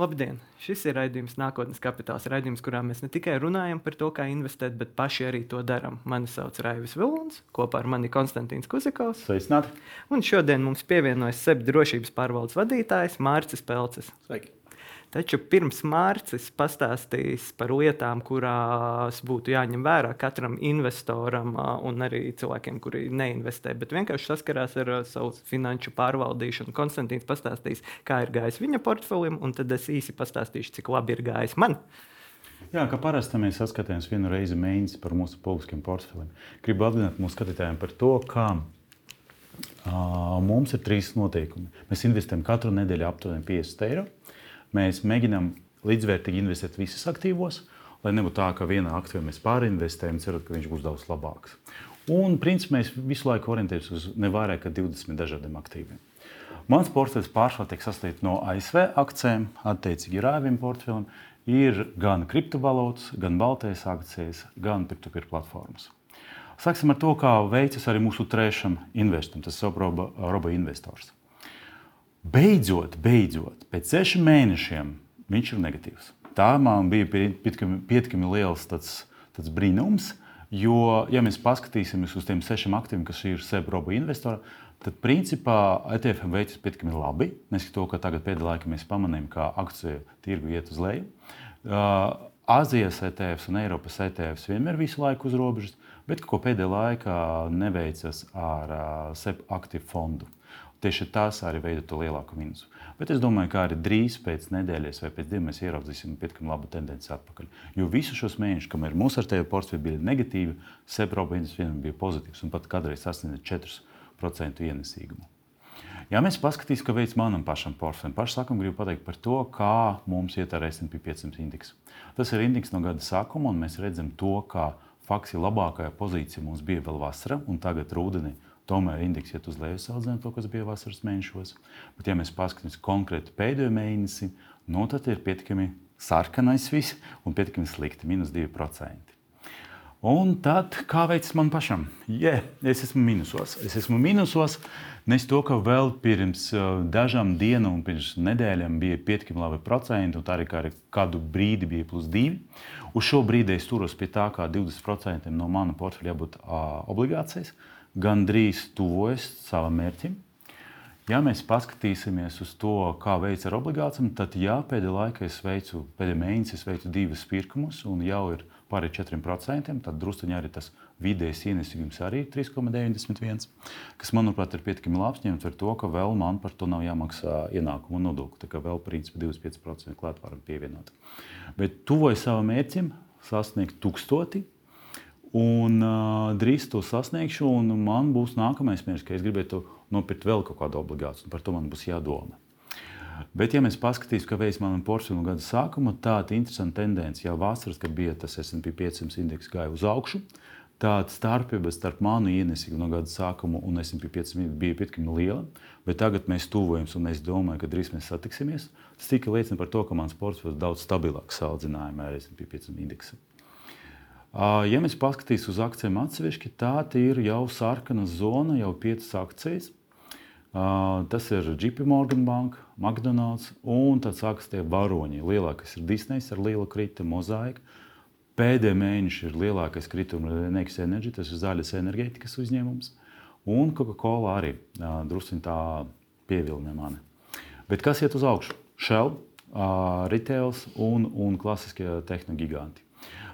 Labdien! Šis ir raidījums Nākotnes kapitāls. Raidījums, kurā mēs ne tikai runājam par to, kā investēt, bet paši arī to darām. Mani sauc Raivis Vilons, kopā ar mani Konstantīns Kuzikovs. Sveicināti! Un šodien mums pievienojas SEP drošības pārvaldes vadītājs Mārcis Pelcis. Sveiki! Taču pirms Mārcis pastāstīs par lietām, kurās būtu jāņem vērā katram investoram un arī cilvēkiem, kuri neinvestē, bet vienkārši saskarās ar savu finanšu pārvaldīšanu. Konstantīns pastāstīs, kā ir gājis viņa portfelim, un tad es īsi pastāstīšu, cik labi ir gājis man. Jā, kā parasti mēs saskatāmies vienu reizi mēnesī par mūsu publiskiem portfeliem. Gribu atgādināt mūsu skatītājiem par to, kā uh, mums ir trīs noteikumi. Mēs investējam katru nedēļu aptuveni 50 eiro. Mēs mēģinām līdzvērtīgi investēt visus aktīvos, lai nebūtu tā, ka vienā aktīvā mēs pārinvestējam, cerot, ka viņš būs daudz labāks. Un, principā, mēs visu laiku orientējamies uz ne vairāk kā 20 dažādiem aktīviem. Mans portfels pārsvarā tiek sasniegts no ASV akcijiem, attiecīgi rāviem portfelim. Ir gan kriptovalūtas, gan baltais akcijas, gan peer-to-peer platformas. Sāksim ar to, kā veicas arī mūsu trešam investoram, tas ir Robo investors. Beidzot, beidzot, pēc sešiem mēnešiem viņš ir negatīvs. Tā man bija pietiekami liels tāds, tāds brīnums, jo, ja mēs paskatīsimies uz tiem sešiem aktīviem, kas ir SEB robu investori, tad principā ETF veids pietiekami labi. Neskatoties to, ka tagad pēdējā laikā mēs pamanījām, ka akciju tirgu iet uz leju. Uh, Azijas ETFs un Eiropas ETFs vienmēr visu laiku uz robežas, bet ko pēdējā laikā neveicas ar uh, SEB aktīvu fondu. Tieši tas arī veido to lielāku mīnusu. Bet es domāju, ka arī drīz pēc nedēļas vai pēc divām mēs ieraudzīsim pietiekami labu tendenci atpakaļ. Jo visus šos mēnešus, kamēr mūsu ar tevi portfeļi bija negatīvi, Seprobeņas vienam bija pozitīvs un pat kādreiz sasniedza 4% ienesīgumu. Ja mēs paskatīsimies, kā veids manam pašam portfelim, pašā sākumā gribu pateikt par to, kā mums iet ar SP 500 indeksu. Tas ir indeks no gada sākuma, un mēs redzam to, ka faktiski labākajā pozīcijā mums bija vēl vasara, un tagad rudenī Tomēr indeks iet uz leju salīdzinot to, kas bija vasaras mēnešos. Bet, ja mēs paskatāmies konkrēti pēdējo mēnesi, nu, tad ir pietiekami sarkanais viss un pietiekami slikti - minus 2%. Un tad, kā veids man pašam? Yeah, es esmu minusos. Es esmu minusos, nes to, ka vēl pirms uh, dažām dienām pirms nedēļām bija pietiekami labi procenti, un tā arī kā kādu brīdi bija plus 2. Uz šo brīdi es turos pie tā, ka 20% no mana portfeļa jābūt uh, obligācijas. Uh, gandrīz tuvojas savam mērķim. Ja mēs paskatīsimies uz to, kā veids ar obligācijām, tad jā, pēdējā laikā es veicu, pēdējā mēnesī es veicu divus pirkumus, un jau ir pāri 4%. Tad druskuļi arī tas vidējais ienesīgums arī ir 3,91, kas, manuprāt, ir pietiekami labs, ņemot vērā ka vēl man par to nav jāmaksā ienākumu nodokli. Tā kā vēl principā 25% klāt varam pievienot. Bet tuvojas savam mērķim sasniegt tūkstoti Un uh, drīz to sasniegšu, un man būs nākamais mērķis, ka es gribētu nopirkt vēl kaut kādu obligāciju, par to man būs jādomā. Bet, ja mēs paskatīsimies, kā veids manam portfelim gada sākumā, tāda interesanta tendence jau vasaras, kad bija tas SP 500 indeks gāja uz augšu, tāda starpība starp manu ienesīgu no gada sākuma un SP 500 bija pietiekami liela. Bet tagad mēs tuvojamies, un es domāju, ka drīz mēs satiksimies. Tas tikai liecina par to, ka mans portfels ir daudz stabilāks salīdzinājumā ar SP 500 indeksu. Ja mēs paskatīsimies uz akcijiem atsevišķi, tad ir jau sarkana zona, jau piecas akcijas. Tas ir JP Morgan Bank, McDonald's un tad sākas tie varoņi. Lielākais ir Disneys ar lielu kritumu, mozaika. Pēdējā mēneša ir lielākais kritums Next Energy, tas ir zaļas enerģētikas uzņēmums. Un Coca-Cola arī druskuļi tā pievilina mani. Bet kas iet uz augšu? Shell, Retails un, un klasiskie tehnogiganti.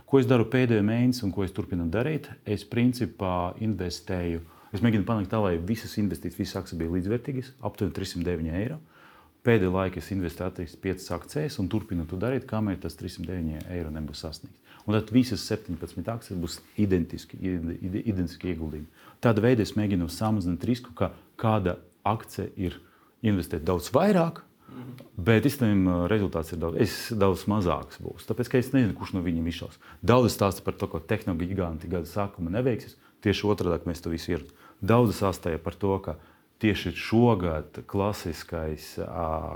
Ko es daru pēdējo mēnesi un ko es turpinu darīt? Es principā investēju. Es mēģinu panākt tā, lai visas investīcijas, visas akcijas bija līdzvērtīgas, aptuveni 309 eiro. Pēdējā laikā es investēju 5 akcijas un turpinu to darīt, kamēr tas 309 eiro nebūs sasniegts. Un tad visas 17 akcijas būs identiski, identiski ieguldījumi. Tāda veida es mēģinu samazināt risku, ka kāda akcija ir investēta daudz vairāk, Bet īstenībā rezultāts ir daudz, daudz mazāks. Būs. Tāpēc es nezinu, kurš no viņiem izšaus. Daudz stāsta par to, ka tehnoloģija gada sākuma neveiksis. Tieši otrādi mēs to visu ir. Daudz stāstīja par to, ka tieši šogad klasiskais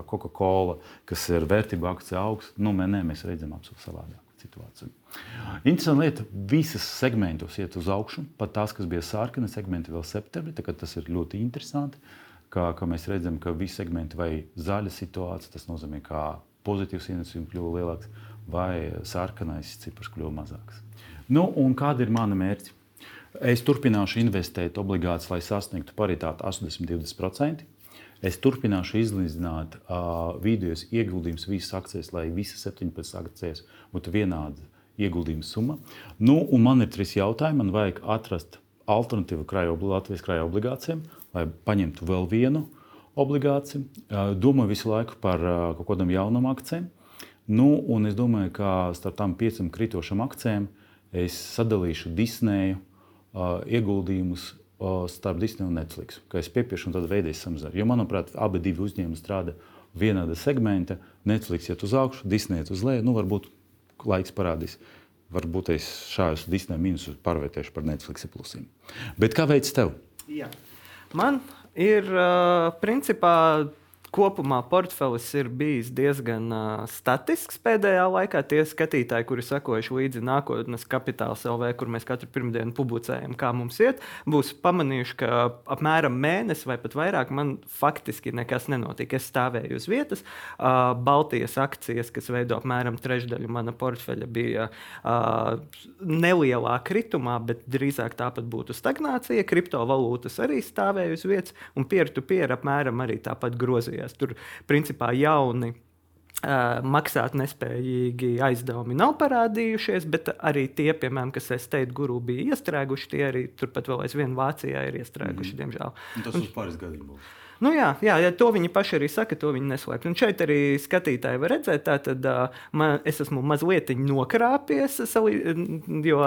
Coca-Cola, kas ir vērtība akcija augsts, nu, nē, mēs redzam absolūti savādāku situāciju. Interesanti lieta, visas segmentos iet uz augšu, pat tās, kas bija sārkana segmenti vēl septembrī, tas ir ļoti interesanti. Uh, ka, ka mēs redzam, ka visi segmenti vai zaļa situācija, tas nozīmē, ka pozitīvs ienesums kļuva lielāks, vai sarkanais cipars kļuva mazāks. Nu, kāda ir mana mērķa? Es turpināšu investēt obligāti, lai sasniegtu paritāti 80-20%. Es turpināšu izlīdzināt uh, vidējos ieguldījumus visas akcijas, lai visas 17 akcijas būtu vienāda ieguldījuma summa. Nu, man ir trīs jautājumi. Man vajag atrast alternatīvu krāju, Latvijas krāju obligācijām, lai paņemtu vēl vienu obligāciju. Domāju visu laiku par kaut kādām jaunām akcijām. Nu, un es domāju, ka starp tām piecām kritošām akcijām es sadalīšu Disneju uh, ieguldījumus starp Disneju un Netflix. Kā es piepiešu, un tad veidēs samazinājumu. Jo, manuprāt, abi divi uzņēmumi strādā vienāda segmenta. Netflix iet uz augšu, Disneja iet uz leju. Nu, varbūt laiks parādīs. Varbūt es šādus Disneja mīnusus pārvērtēšu par Netflix plusiem. Bet kā veids tev? Jā. Man ir principā Kopumā portfelis ir bijis diezgan uh, statisks pēdējā laikā. Tie skatītāji, kuri sekojuši līdzi nākotnes kapitāla LV, kur mēs katru pirmdienu publicējam, kā mums iet, būs pamanījuši, ka apmēram mēnesi vai pat vairāk man faktiski nekas nenotika. Es stāvēju uz vietas. Uh, Baltijas akcijas, kas veido apmēram trešdaļu mana portfeļa, bija uh, nelielā kritumā, bet drīzāk tāpat būtu stagnācija. Kriptovalūtas arī stāvēja uz vietas, un peer-to-peer apmēram arī tāpat grozījās darbojas. Tur principā jauni. Uh, maksāt nespējīgi aizdevumi nav parādījušies, bet arī tie, piemēram, kas STEIT guru bija iestrēguši, tie arī turpat vēl aizvien Vācijā ir iestrēguši, mm -hmm. diemžēl. Un tas uz pāris gadiem būs. Nu, jā, jā, ja to viņi paši arī saka, to viņi neslēpj. Un šeit arī skatītāji var redzēt, tātad man, es esmu mazliet nokrāpies, jo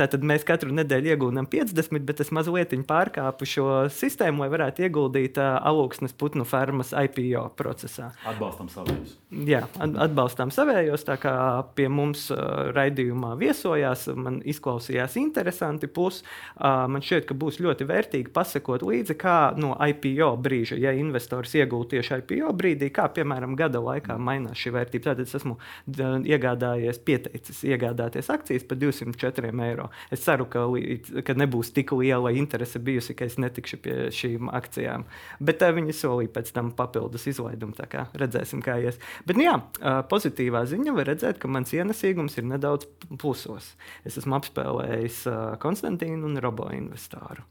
tātad mēs katru nedēļu iegūstam 50, bet es mazliet pārkāpu šo sistēmu, lai varētu ieguldīt alūksnes putnu fermas IPO procesā. Atbalstam savējos. Jā, atbalstām savējos. Tā kā pie mums raidījumā viesojās, man izklausījās interesanti. Plus, man šķiet, ka būs ļoti vērtīgi pasakot līdzi, kā no IPO brīža, ja investors iegūst tieši IPO brīdī, kā piemēram gada laikā mainās šī vērtība. Tad es esmu iegādājies, pieteicis iegādāties akcijas par 204 eiro. Es ceru, ka, ka nebūs tik liela interese bijusi, ka es netikšu pie šīm akcijām. Bet uh, viņi solīja pēc tam papildus izlaidumu. Kā redzēsim, kā ies. Bet, nu, jā, uh, pozitīvā ziņa var redzēt, ka mans ienesīgums ir nedaudz plusos. Es esmu apspēlējis uh, Konstantīnu un Robo investoru.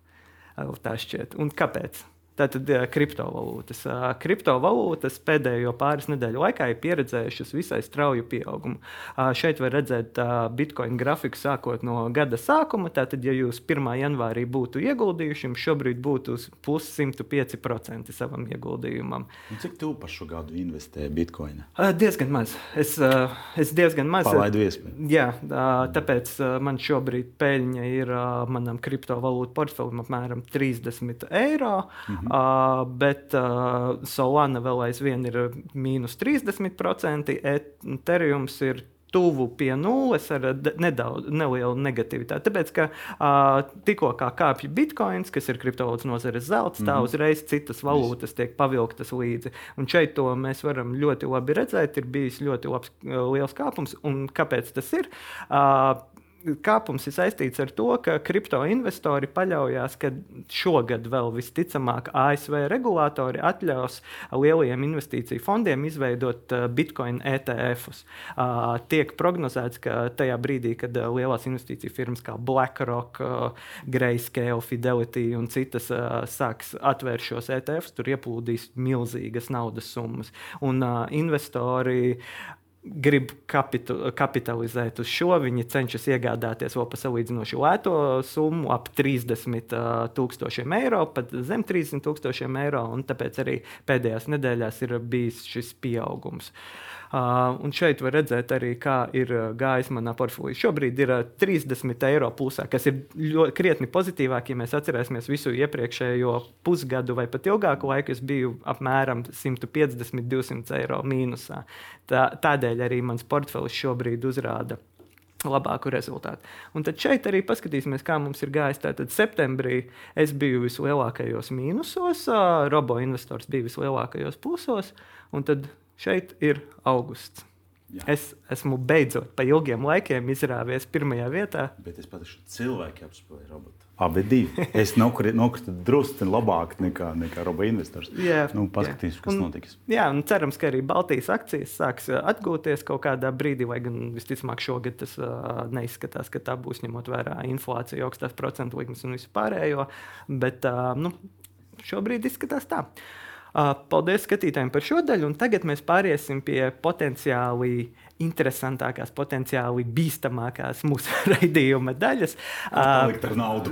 Tā šķiet. Un kāpēc? Tātad kriptovalūtas. Kriptovalūtas pēdējo pāris nedēļu laikā ir pieredzējušas visai strauju pieaugumu. Šeit var redzēt bitkoina grafiku sākot no gada sākuma. Tātad, ja jūs 1. janvārī būtu ieguldījuši, šobrīd būtu plus 105% savam ieguldījumam. Un cik tu par šo gadu investēji bitkoinā? Diezgan maz. Es, es diezgan maz. Palaidu iespēju. Jā, tāpēc man šobrīd peļņa ir manam kriptovalūtu portfelim apmēram 30 eiro. Mhm. Uh, bet uh, Solana vēl aizvien ir mīnus 30%, Ethereum ir tuvu pie nulles ar nedaudz nelielu negativitāti. Tāpēc, ka uh, tikko kā kāpj bitkoins, kas ir kriptovalūtas nozares zelts, tā mm -hmm. uzreiz citas valūtas tiek pavilktas līdzi. Un šeit to mēs varam ļoti labi redzēt. Ir bijis ļoti labs, liels kāpums. Un kāpēc tas ir? Uh, kāpums ir saistīts ar to, ka kripto investori paļaujas, ka šogad vēl visticamāk ASV regulātori atļaus lielajiem investīciju fondiem izveidot uh, Bitcoin ETF-us. Uh, tiek prognozēts, ka tajā brīdī, kad uh, lielās investīciju firmas kā BlackRock, Grayscale, Fidelity un citas sāks atvērt šos ETF-us, tur ieplūdīs milzīgas naudas summas. Un investori grib kapitu, kapitalizēt uz šo, viņi cenšas iegādāties vēl par salīdzinoši lēto summu, ap 30 tūkstošiem eiro, pat zem 30 tūkstošiem eiro. Tāpēc arī pēdējās nedēļās ir bijis šis pieaugums. Uh, un šeit var redzēt arī, kā ir gājis manā portfelī. Šobrīd ir 30 eiro plusā, kas ir ļoti krietni pozitīvāk, ja mēs atcerēsimies visu iepriekšējo pusgadu vai pat ilgāku laiku. Es biju apmēram 150, 200 eiro mīnusā. Tā, tādēļ arī mans portfelis šobrīd uzrāda labāku rezultātu. Un tad šeit arī paskatīsimies, kā mums ir gājis. Tātad septembrī es biju vislielākajos mīnusos, robo investors bija vislielākajos plusos, un tad šeit ir augusts. Jā. Es esmu beidzot pa ilgiem laikiem izrāvies pirmajā vietā. Bet es pat esmu cilvēki apspēlēju robotu. Abi divi. Es nokritu drusku labāk nekā, nekā roba investors. Jā, nu, paskatīsim, kas un, notiks. Jā, un cerams, ka arī Baltijas akcijas sāks uh, atgūties kaut kādā brīdī, vai gan visticamāk šogad tas uh, neizskatās, ka tā būs ņemot vērā inflāciju, augstās procentu likmes un visu pārējo. Bet uh, nu, šobrīd izskatās tā. Uh, Paldies skatītājiem par šo daļu, un tagad mēs pāriesim pie potenciāli interesantākās, potenciāli bīstamākās mūsu raidījuma daļas.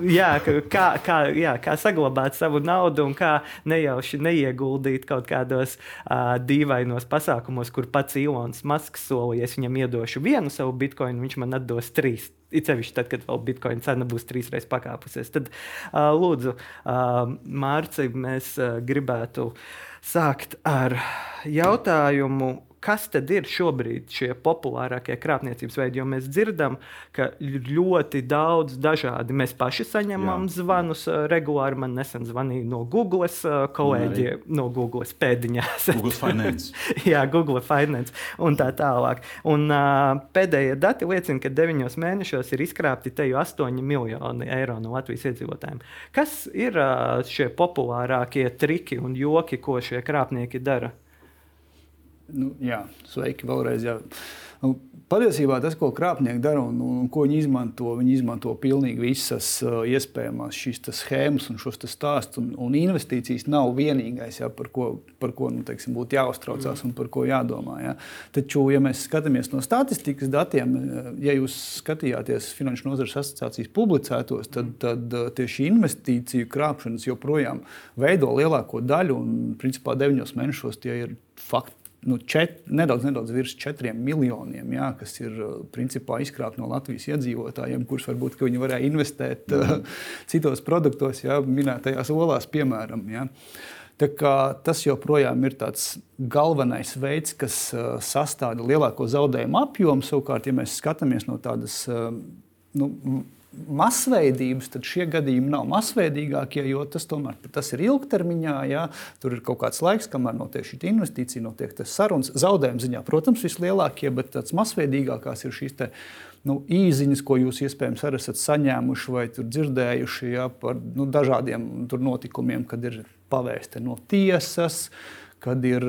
Jā, kā, kā, jā, kā saglabāt savu naudu un kā nejauši neieguldīt kaut kādos uh, dīvainos pasākumos, kur pats Ilons Masks solīja, es viņam iedošu vienu savu bitkoinu, viņš man atdos trīs. It sevišķi tad, kad vēl bitkoina cena būs trīsreiz pakāpusies. Tad, uh, lūdzu, uh, Mārci, mēs uh, gribētu sākt ar jautājumu, kas tad ir šobrīd šie populārākie krāpniecības veidi? Jo mēs dzirdam, ka ļoti daudz dažādi. Mēs paši saņemam jā, zvanus jā. regulāri. Man nesen zvanīja no Google kolēģi, no Google pēdiņās. Google Finance. jā, Google Finance un tā tālāk. Un, uh, pēdējie dati liecina, ka deviņos mēnešos ir izkrāpti te jau 8 miljoni eiro no Latvijas iedzīvotājiem. Kas ir uh, šie populārākie triki un joki, ko šie krāpnieki dara? Nu, jā, sveiki vēlreiz. Jā. Nu, patiesībā tas, ko krāpnieki dara un, un, un ko viņi izmanto, viņi izmanto pilnīgi visas uh, iespējamās šīs schēmas un šos stāstus. Un, un investīcijas nav vienīgais, jā, par ko, par ko nu, teiksim, būtu jāuztraucās un par ko jādomā. Jā. Taču, ja mēs skatāmies no statistikas datiem, ja jūs skatījāties Finanšu nozares asociācijas publicētos, tad, tad tieši investīciju krāpšanas joprojām veido lielāko daļu un principā deviņos mēnešos tie ir fakti nu, čet, nedaudz, nedaudz virs četriem miljoniem, jā, kas ir uh, principā izkrāpti no Latvijas iedzīvotājiem, kurus varbūt viņi varēja investēt mm. citos produktos, jā, minētajās olās, piemēram. Jā. Tas joprojām ir tāds galvenais veids, kas uh, sastāv lielāko zaudējumu apjomu. Savukārt, ja mēs skatāmies no tādas nu, masveidības, tad šie gadījumi nav masveidīgākie, jo tas tomēr tas ir ilgtermiņā. Jā. Tur ir kaut kāds laiks, kamēr notiek šī investīcija, notiek tas sarunas. Zaudējuma ziņā, protams, vislielākie, bet tāds masveidīgākās ir šīs te, nu, īziņas, ko jūs iespējams arī esat saņēmuši vai dzirdējuši jā, par nu, dažādiem notikumiem, kad ir pavēsti no tiesas, kad ir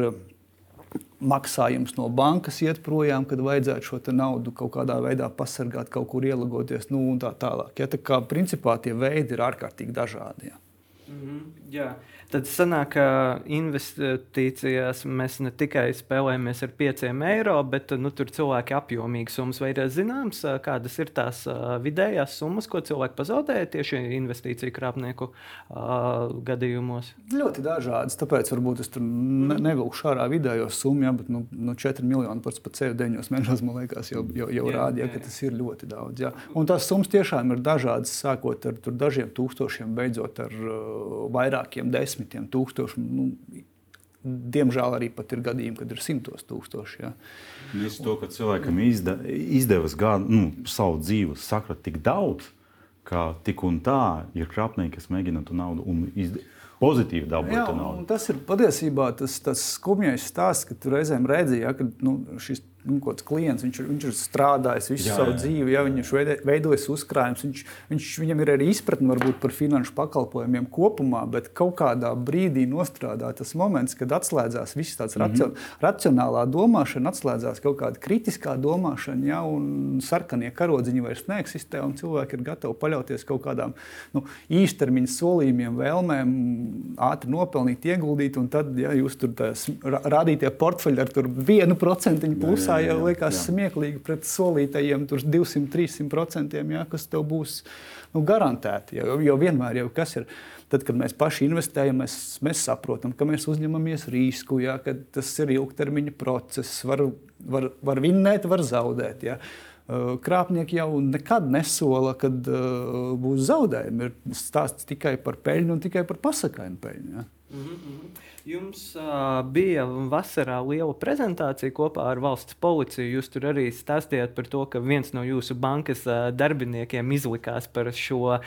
maksājums no bankas iet projām, kad vajadzētu šo naudu kaut kādā veidā pasargāt, kaut kur ielagoties, nu, un tā tālāk. Ja, tā kā principā tie veidi ir ārkārtīgi dažādi. Ja. Mm -hmm, jā. Tad sanāk, ka investīcijās mēs ne tikai spēlējamies ar 5 eiro, bet nu, tur cilvēki apjomīgi summas. Vai ir zināms, kādas ir tās vidējās summas, ko cilvēki pazaudēja tieši investīciju krāpnieku uh, gadījumos? Ļoti dažādas. Tāpēc varbūt es tur ne, nevilkšu ārā vidējo summu, ja, bet nu, nu 4 miljoni pats par sevi 9 mēnešos man liekas, jau, jau, jau jā, rādīja, jā, jā. ka tas ir ļoti daudz. Ja. Un tās summas tiešām ir dažādas, sākot ar dažiem tūkstošiem, beidzot ar uh, vairākiem desmitiem desmitiem tūkstošu. Nu, Diemžēl arī ir gadījumi, kad ir simtos tūkstoši. Ja. Es to, ka cilvēkam izda, izdevas gādu, nu, savu dzīvi sakrat tik daudz, ka tik un tā ir krāpnieki, kas mēģina to naudu un izd... pozitīvi dabūt naudu. Tas ir patiesībā tas, tas skumjais stāsts, ka tu reizēm redzēji, ja, ka nu, šis nu, klients, viņš, viņš ir strādājis visu jā, savu jā, dzīvi, ja, viņš ir veidojis uzkrājumus, viņš, viņš, viņam ir arī izpratne varbūt par finanšu pakalpojumiem kopumā, bet kaut kādā brīdī nostrādā tas moments, kad atslēdzās viss tāds mm -hmm. racionālā domāšana, atslēdzās kaut kāda kritiskā domāšana, ja, un sarkanie karodziņi vairs neeksistē, un cilvēki ir gatavi paļauties kaut kādām nu, īstermiņa solījumiem, vēlmēm, ātri nopelnīt, ieguldīt, un tad, ja jūs tur tās rādītie portfeļi ar vienu procentu plusā jā, jau liekas smieklīgi pret solītajiem 200-300%, jā, kas tev būs nu, garantēti. Jo, jo vienmēr jau kas ir. Tad, kad mēs paši investējam, mēs, mēs saprotam, ka mēs uzņemamies risku, jā, ka tas ir ilgtermiņa process. Var, var, var vinnēt, var zaudēt. Jā. Krāpnieki jau nekad nesola, ka uh, būs zaudējumi. Ir stāsts tikai par peļņu un tikai par pasakainu peļņu. Ja? Mm -hmm. Jums uh, bija vasarā liela prezentācija kopā ar valsts policiju. Jūs tur arī stāstījāt par to, ka viens no jūsu bankas uh, darbiniekiem izlikās par šo uh,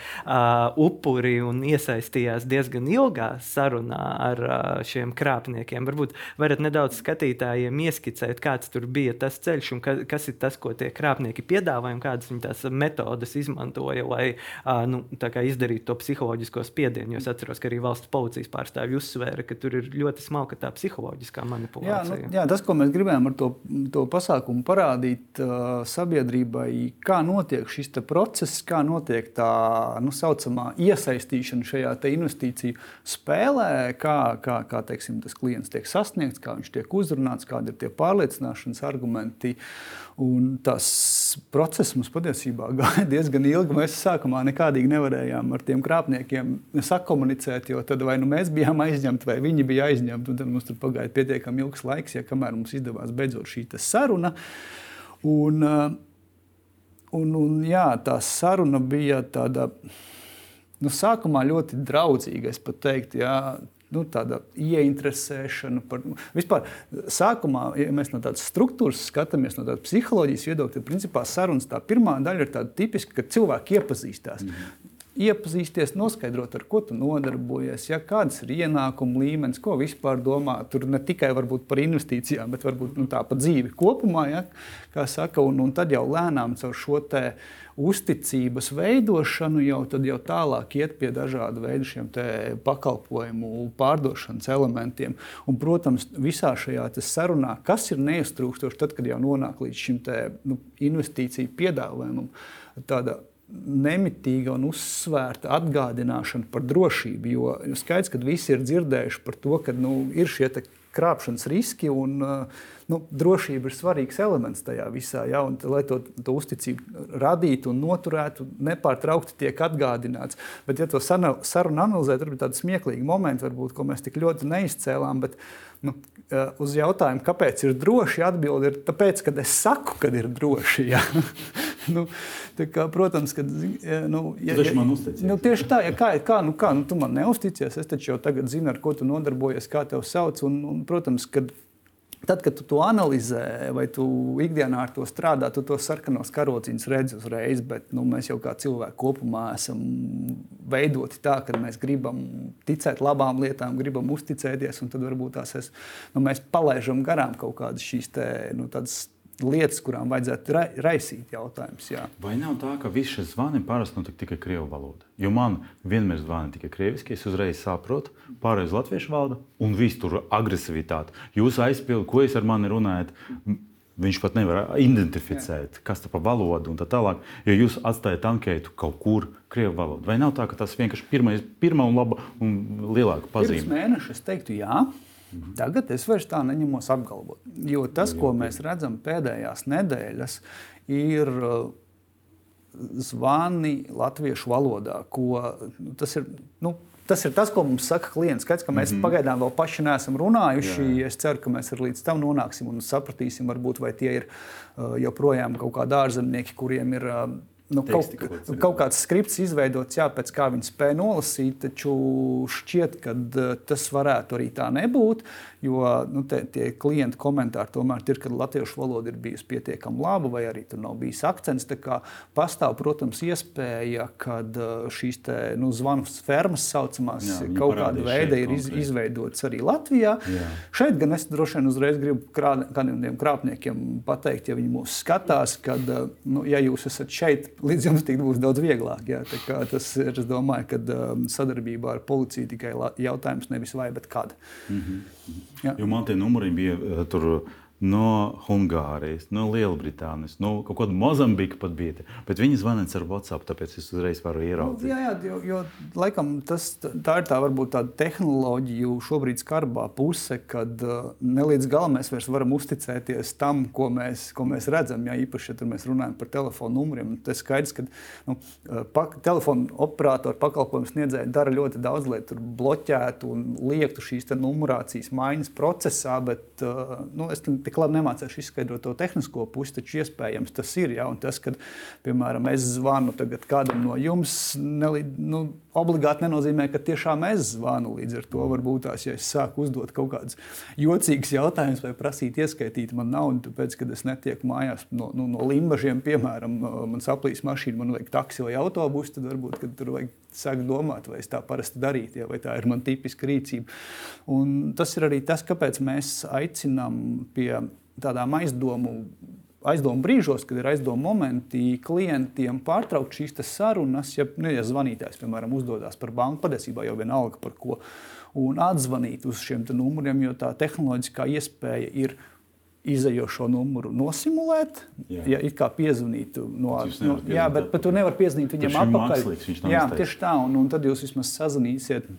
upuri un iesaistījās diezgan ilgā sarunā ar uh, šiem krāpniekiem. Varbūt varat nedaudz skatītājiem ieskicēt, kāds tur bija tas ceļš un ka, kas ir tas, ko tie krāpnieki piedāvāja un kādas viņi tās metodas izmantoja, lai uh, nu, izdarītu to psiholoģisko spiedienu. Jo es atceros, ka arī valsts policijas pārstāvji uzsvēra, ka tur ir ļoti smalka tā psiholoģiskā manipulācija. Jā, nu, jā, tas, ko mēs gribējām ar to, to pasākumu parādīt uh, sabiedrībai, kā notiek šis process, kā notiek tā nu, saucamā iesaistīšana šajā investīciju spēlē, kā, kā, kā teiksim, tas klients tiek sasniegts, kā viņš tiek uzrunāts, kādi ir tie pārliecināšanas argumenti. Un tas process mums patiesībā gāja diezgan ilgi. Mēs sākumā nekādīgi nevarējām ar tiem krāpniekiem sakomunicēt, jo tad vai nu mēs bijām aizņemti, vai viņi bija aizņemti. Tad mums tur pagāja pietiekami ilgs laiks, ja kamēr mums izdevās beidzot šī saruna. Un, un, un, jā, tā saruna bija tāda nu, sākumā ļoti draudzīga. Es pat teiktu, jā, nu, tāda ieinteresēšana. Par, nu, vispār, sākumā, ja mēs no tādas struktūras skatāmies, no tādas psiholoģijas viedokļa, tad principā sarunas tā pirmā daļa ir tāda tipiska, ka cilvēki iepazīstās. Mm -hmm. Iepazīsties, noskaidrot, ar ko tu nodarbojies, ja, kādas ir ienākuma līmenis, ko vispār domā. Tur ne tikai par investīcijām, bet varbūt nu, tā pa dzīvi kopumā. Ja, saka, un, un tad jau lēnām caur šo uzticības veidošanu, jau, jau tālāk iet pie dažādu veidu pakalpojumu pārdošanas elementiem. Un, protams, visā šajā sarunā, kas ir neiztrūkstoši, tad, kad jau nonāk līdz šim te, nu, investīciju piedāvājumam, tāda nemitīga un uzsvērta atgādināšana par drošību. Jo skaidrs, ka visi ir dzirdējuši par to, ka nu, ir šie krāpšanas riski. Un, nu, drošība ir svarīgs elements tajā visā. Ja, un, lai to, to uzticību radītu un noturētu, nepārtraukti tiek atgādināts. Bet, ja to sarunu analizē, tad ir tādi smieklīgi momenti, varbūt, ko mēs tik ļoti neizcēlām. Bet, nu, uz jautājumu, kāpēc ir droši, atbildi ir tāpēc, ka es saku, ka ir droši. Ja. nu, kā, protams, ka. Nu, ja, ja, nu, tieši tā, ja kā, kā, nu, kā nu, tu man neusticies, es taču jau tagad zinu, ar ko tu nodarbojies, kā tevi sauc. Un, un, protams, kad Tad, kad tu to analizē, vai tu ikdienā ar to strādā, tu tos sarkanos karociņus redzi uzreiz, bet nu, mēs jau kā cilvēki kopumā esam veidoti tā, ka mēs gribam ticēt labām lietām, gribam uzticēties, un tad varbūt tās es, nu, mēs palaižam garām kaut kādas šīs te, nu, tādas lietas, kurām vajadzētu ra raisīt jautājumus. Vai nav tā, ka visi šie zvani parasti notiek tikai krievu valodā? Jo man vienmēr zvana tikai krieviski, es uzreiz saprotu, pārējais latviešu valoda un viss tur agresivitāte. Jūs aizpildat, ko jūs ar mani runājat. Viņš pat nevar identificēt, Jā. kas tas par valodu un tā tālāk. Jo jūs atstājat ankētu kaut kur krievu valodā. Vai nav tā, ka tas vienkārši pirmais, pirmā un laba un lielāka pazīme? Pirms mēneša es teiktu, jā. Tagad es vairs tā neņemos apgalvot. Jo tas, ko mēs redzam pēdējās nedēļas, ir uh, zvani latviešu valodā. Ko, nu, tas, ir, nu, tas ir tas, ko mums saka klients. Skaidrs, ka mēs mm -hmm. pagaidām vēl paši neesam runājuši. Jā. Es ceru, ka mēs līdz tam nonāksim un sapratīsim, varbūt, vai tie ir uh, joprojām kaut kādi ārzemnieki, kuriem ir uh, nu, kaut, kaut, kaut kāds skripts izveidots, jā, pēc kā viņi spēja nolasīt, taču šķiet, ka uh, tas varētu arī tā nebūt. Jo nu, te, tie klienti komentāri tomēr ir, ka latviešu valoda ir bijusi pietiekami laba, vai arī tur nav bijis akcents. Pastāv, protams, iespēja, ka uh, šīs te, nu, zvanu fermas saucamās jā, kaut kāda veida ir iz, izveidotas arī Latvijā. Jā. Šeit gan es droši vien uzreiz gribu kādiem krāpniekiem pateikt, ja viņi mūs skatās, ka, uh, nu, ja jūs esat šeit, līdz jums tikt būs daudz vieglāk. Jā, tas ir, es domāju, ka um, sadarbībā ar policiju tikai jautājums nevis vai, bet kad. Mm -hmm. Jā. Jo man tie numuri bija uh, tur no Ungārijas, no Lielbritānijas, no kaut kāda Mozambika pat bija. Bet viņi zvanīja ar WhatsApp, tāpēc es uzreiz varu ieraudzīt. Nu, jā, jā, jo, jo laikam tas, tā ir tā varbūt tāda tehnoloģiju šobrīd skarbā puse, kad uh, ne līdz galam mēs vairs varam uzticēties tam, ko mēs, ko mēs redzam. Jā, īpaši, ja mēs runājam par telefonu numuriem, tas skaidrs, ka nu, uh, pa, telefonu operatoru pakalpojumu sniedzēji dara ļoti daudz, lai tur bloķētu un liektu šīs numurācijas maiņas procesā, bet uh, nu, es tik labi nemācīšu izskaidrot to tehnisko pusi, taču iespējams tas ir. Ja? Un tas, kad, piemēram, es zvanu kādam no jums, nelīd, nu, obligāti nenozīmē, ka tiešām es zvanu. Līdz ar to varbūt tās, ja es sāku uzdot kaut kādus jocīgus jautājumus vai prasīt ieskaitīt man naudu, tāpēc, ka es netieku mājās no, nu, no limbažiem, piemēram, man saplīs mašīna, man vajag taksi vai autobusu, tad varbūt tur vajag sākt domāt, vai es tā parasti darītu, ja, vai tā ir man tipiska rīcība. Un tas ir arī tas, kāpēc mēs aicinām pie tādām aizdomu aizdomu brīžos, kad ir aizdomu momenti, klientiem pārtraukt šīs sarunas, ja, nu, ja zvanītājs, piemēram, uzdodas par banku, patiesībā jau vienalga par ko, un atzvanīt uz šiem numuriem, jo tā tehnoloģiskā iespēja ir izējošo numuru nosimulēt. Jā, ja it kā piezvanītu no no, jā, bet, bet tu nevari piezvanīt viņam atpakaļ. Jā, tieši tā, un, un tad jūs vismaz sazināsiet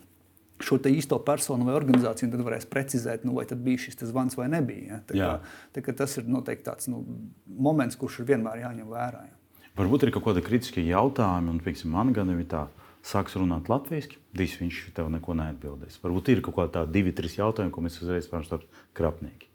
šo īsto personu vai organizāciju, tad varēs precizēt, nu, vai bija šis zvans vai nebija. Ja? Tā kā, tā kā tas ir noteikti tāds nu, moments, kurš ir vienmēr jāņem vērā. Ja? Varbūt ir kaut kādi kritiskie jautājumi, un piemēram, man gan ir tā. Sāks runāt latviešu, Dīs viņš tev neko neatbildēs. Varbūt ir kaut kādi divi, trīs jautājumi, ko mēs uzreiz stāstīt krapnieki.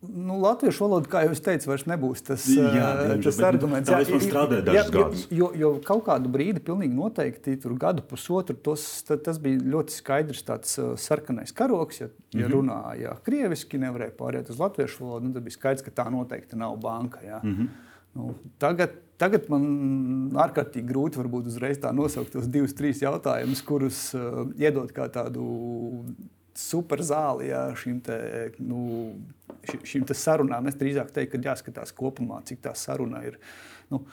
Nu, latviešu valoda, kā jau es teicu, vairs nebūs tas, jā, diemžēl, tas arguments. Jā, tas strādāja dažus gadus. Jo, jo kaut kādu brīdi, pilnīgi noteikti, tur gadu pusotru, tos, tas bija ļoti skaidrs tāds sarkanais karoks. Ja, ja mm -hmm. runāja krieviski, nevarēja pāriet uz latviešu valodu, nu, tad bija skaidrs, ka tā noteikti nav banka. Ja. Mm -hmm. nu, tagad, tagad man ārkārtīgi grūti varbūt uzreiz tā nosaukt tos divus, trīs jautājumus, kurus uh, iedot kā tādu super zāli jā, šim, te, nu, šim te sarunām. Es drīzāk teiktu, ka jāskatās kopumā, cik tā saruna ir nu,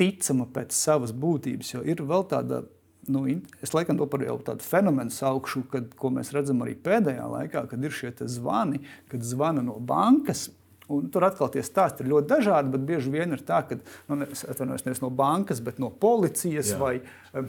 ticama pēc savas būtības. Jo ir vēl tāda, nu, es laikam to par tādu fenomenu saukšu, kad, ko mēs redzam arī pēdējā laikā, kad ir šie zvani, kad zvana no bankas Un tur atkal tie stāsti ir ļoti dažādi, bet bieži vien ir tā, ka nu, es atvainojos nevis no bankas, bet no policijas. Vai, um,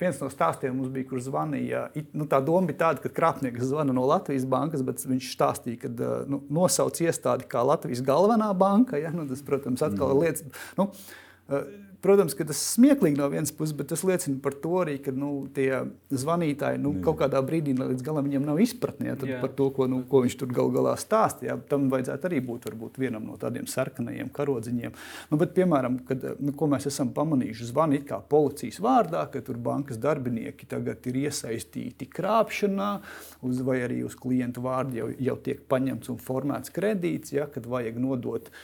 viens no stāstiem mums bija, kur zvanīja. Nu, tā doma bija tāda, ka krāpnieks zvana no Latvijas bankas, bet viņš stāstīja, ka uh, nu, nosauc iestādi kā Latvijas galvenā banka. Ja? Nu, tas, protams, atkal ir mm. lietas. Nu, uh, Protams, ka tas ir smieklīgi no vienas puses, bet tas liecina par to arī, ka nu, tie zvanītāji nu, kaut kādā brīdī līdz galam viņam nav izpratnē ja, par to, ko, nu, ko viņš tur gal galā stāstīja. Tam vajadzētu arī būt varbūt, vienam no tādiem sarkanajiem karodziņiem. Nu, bet, piemēram, kad, nu, ko mēs esam pamanījuši, zvani kā policijas vārdā, ka tur bankas darbinieki tagad ir iesaistīti krāpšanā, uz, vai arī uz klientu vārdu jau, jau tiek paņemts un formēts kredīts, ja, kad vajag nodot.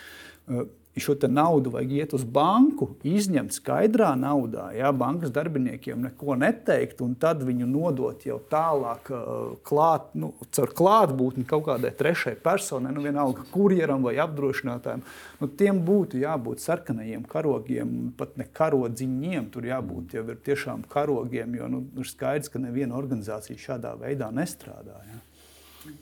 Uh, šo naudu vajag iet uz banku, izņemt skaidrā naudā, ja bankas darbiniekiem neko neteikt, un tad viņu nodot jau tālāk, uh, klāt, nu, caur klātbūtni kaut kādai trešai personai, nu, vienalga kurjeram vai apdrošinātājiem. Nu, tiem būtu jābūt sarkanajiem karogiem, pat ne karodziņiem. Tur jābūt jau tiešām karogiem, jo nu, ir skaidrs, ka neviena organizācija šādā veidā nestrādā. Ja.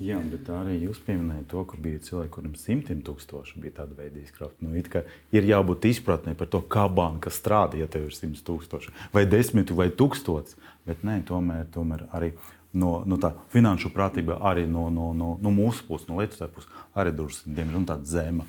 Jā, bet arī jūs pieminējāt to, ka bija cilvēki, kuriem simtiem tūkstoši bija tāda veida izkrauti. Nu, ir jābūt izpratnē par to, kā banka strādā, ja tev ir simts tūkstoši vai desmit vai tūkstots. Bet nē, tomēr, tomēr arī no, no tā finanšu prātība, arī no, no, no, no mūsu puses, no Latvijas puses, arī drusku diemžēl tāda zema.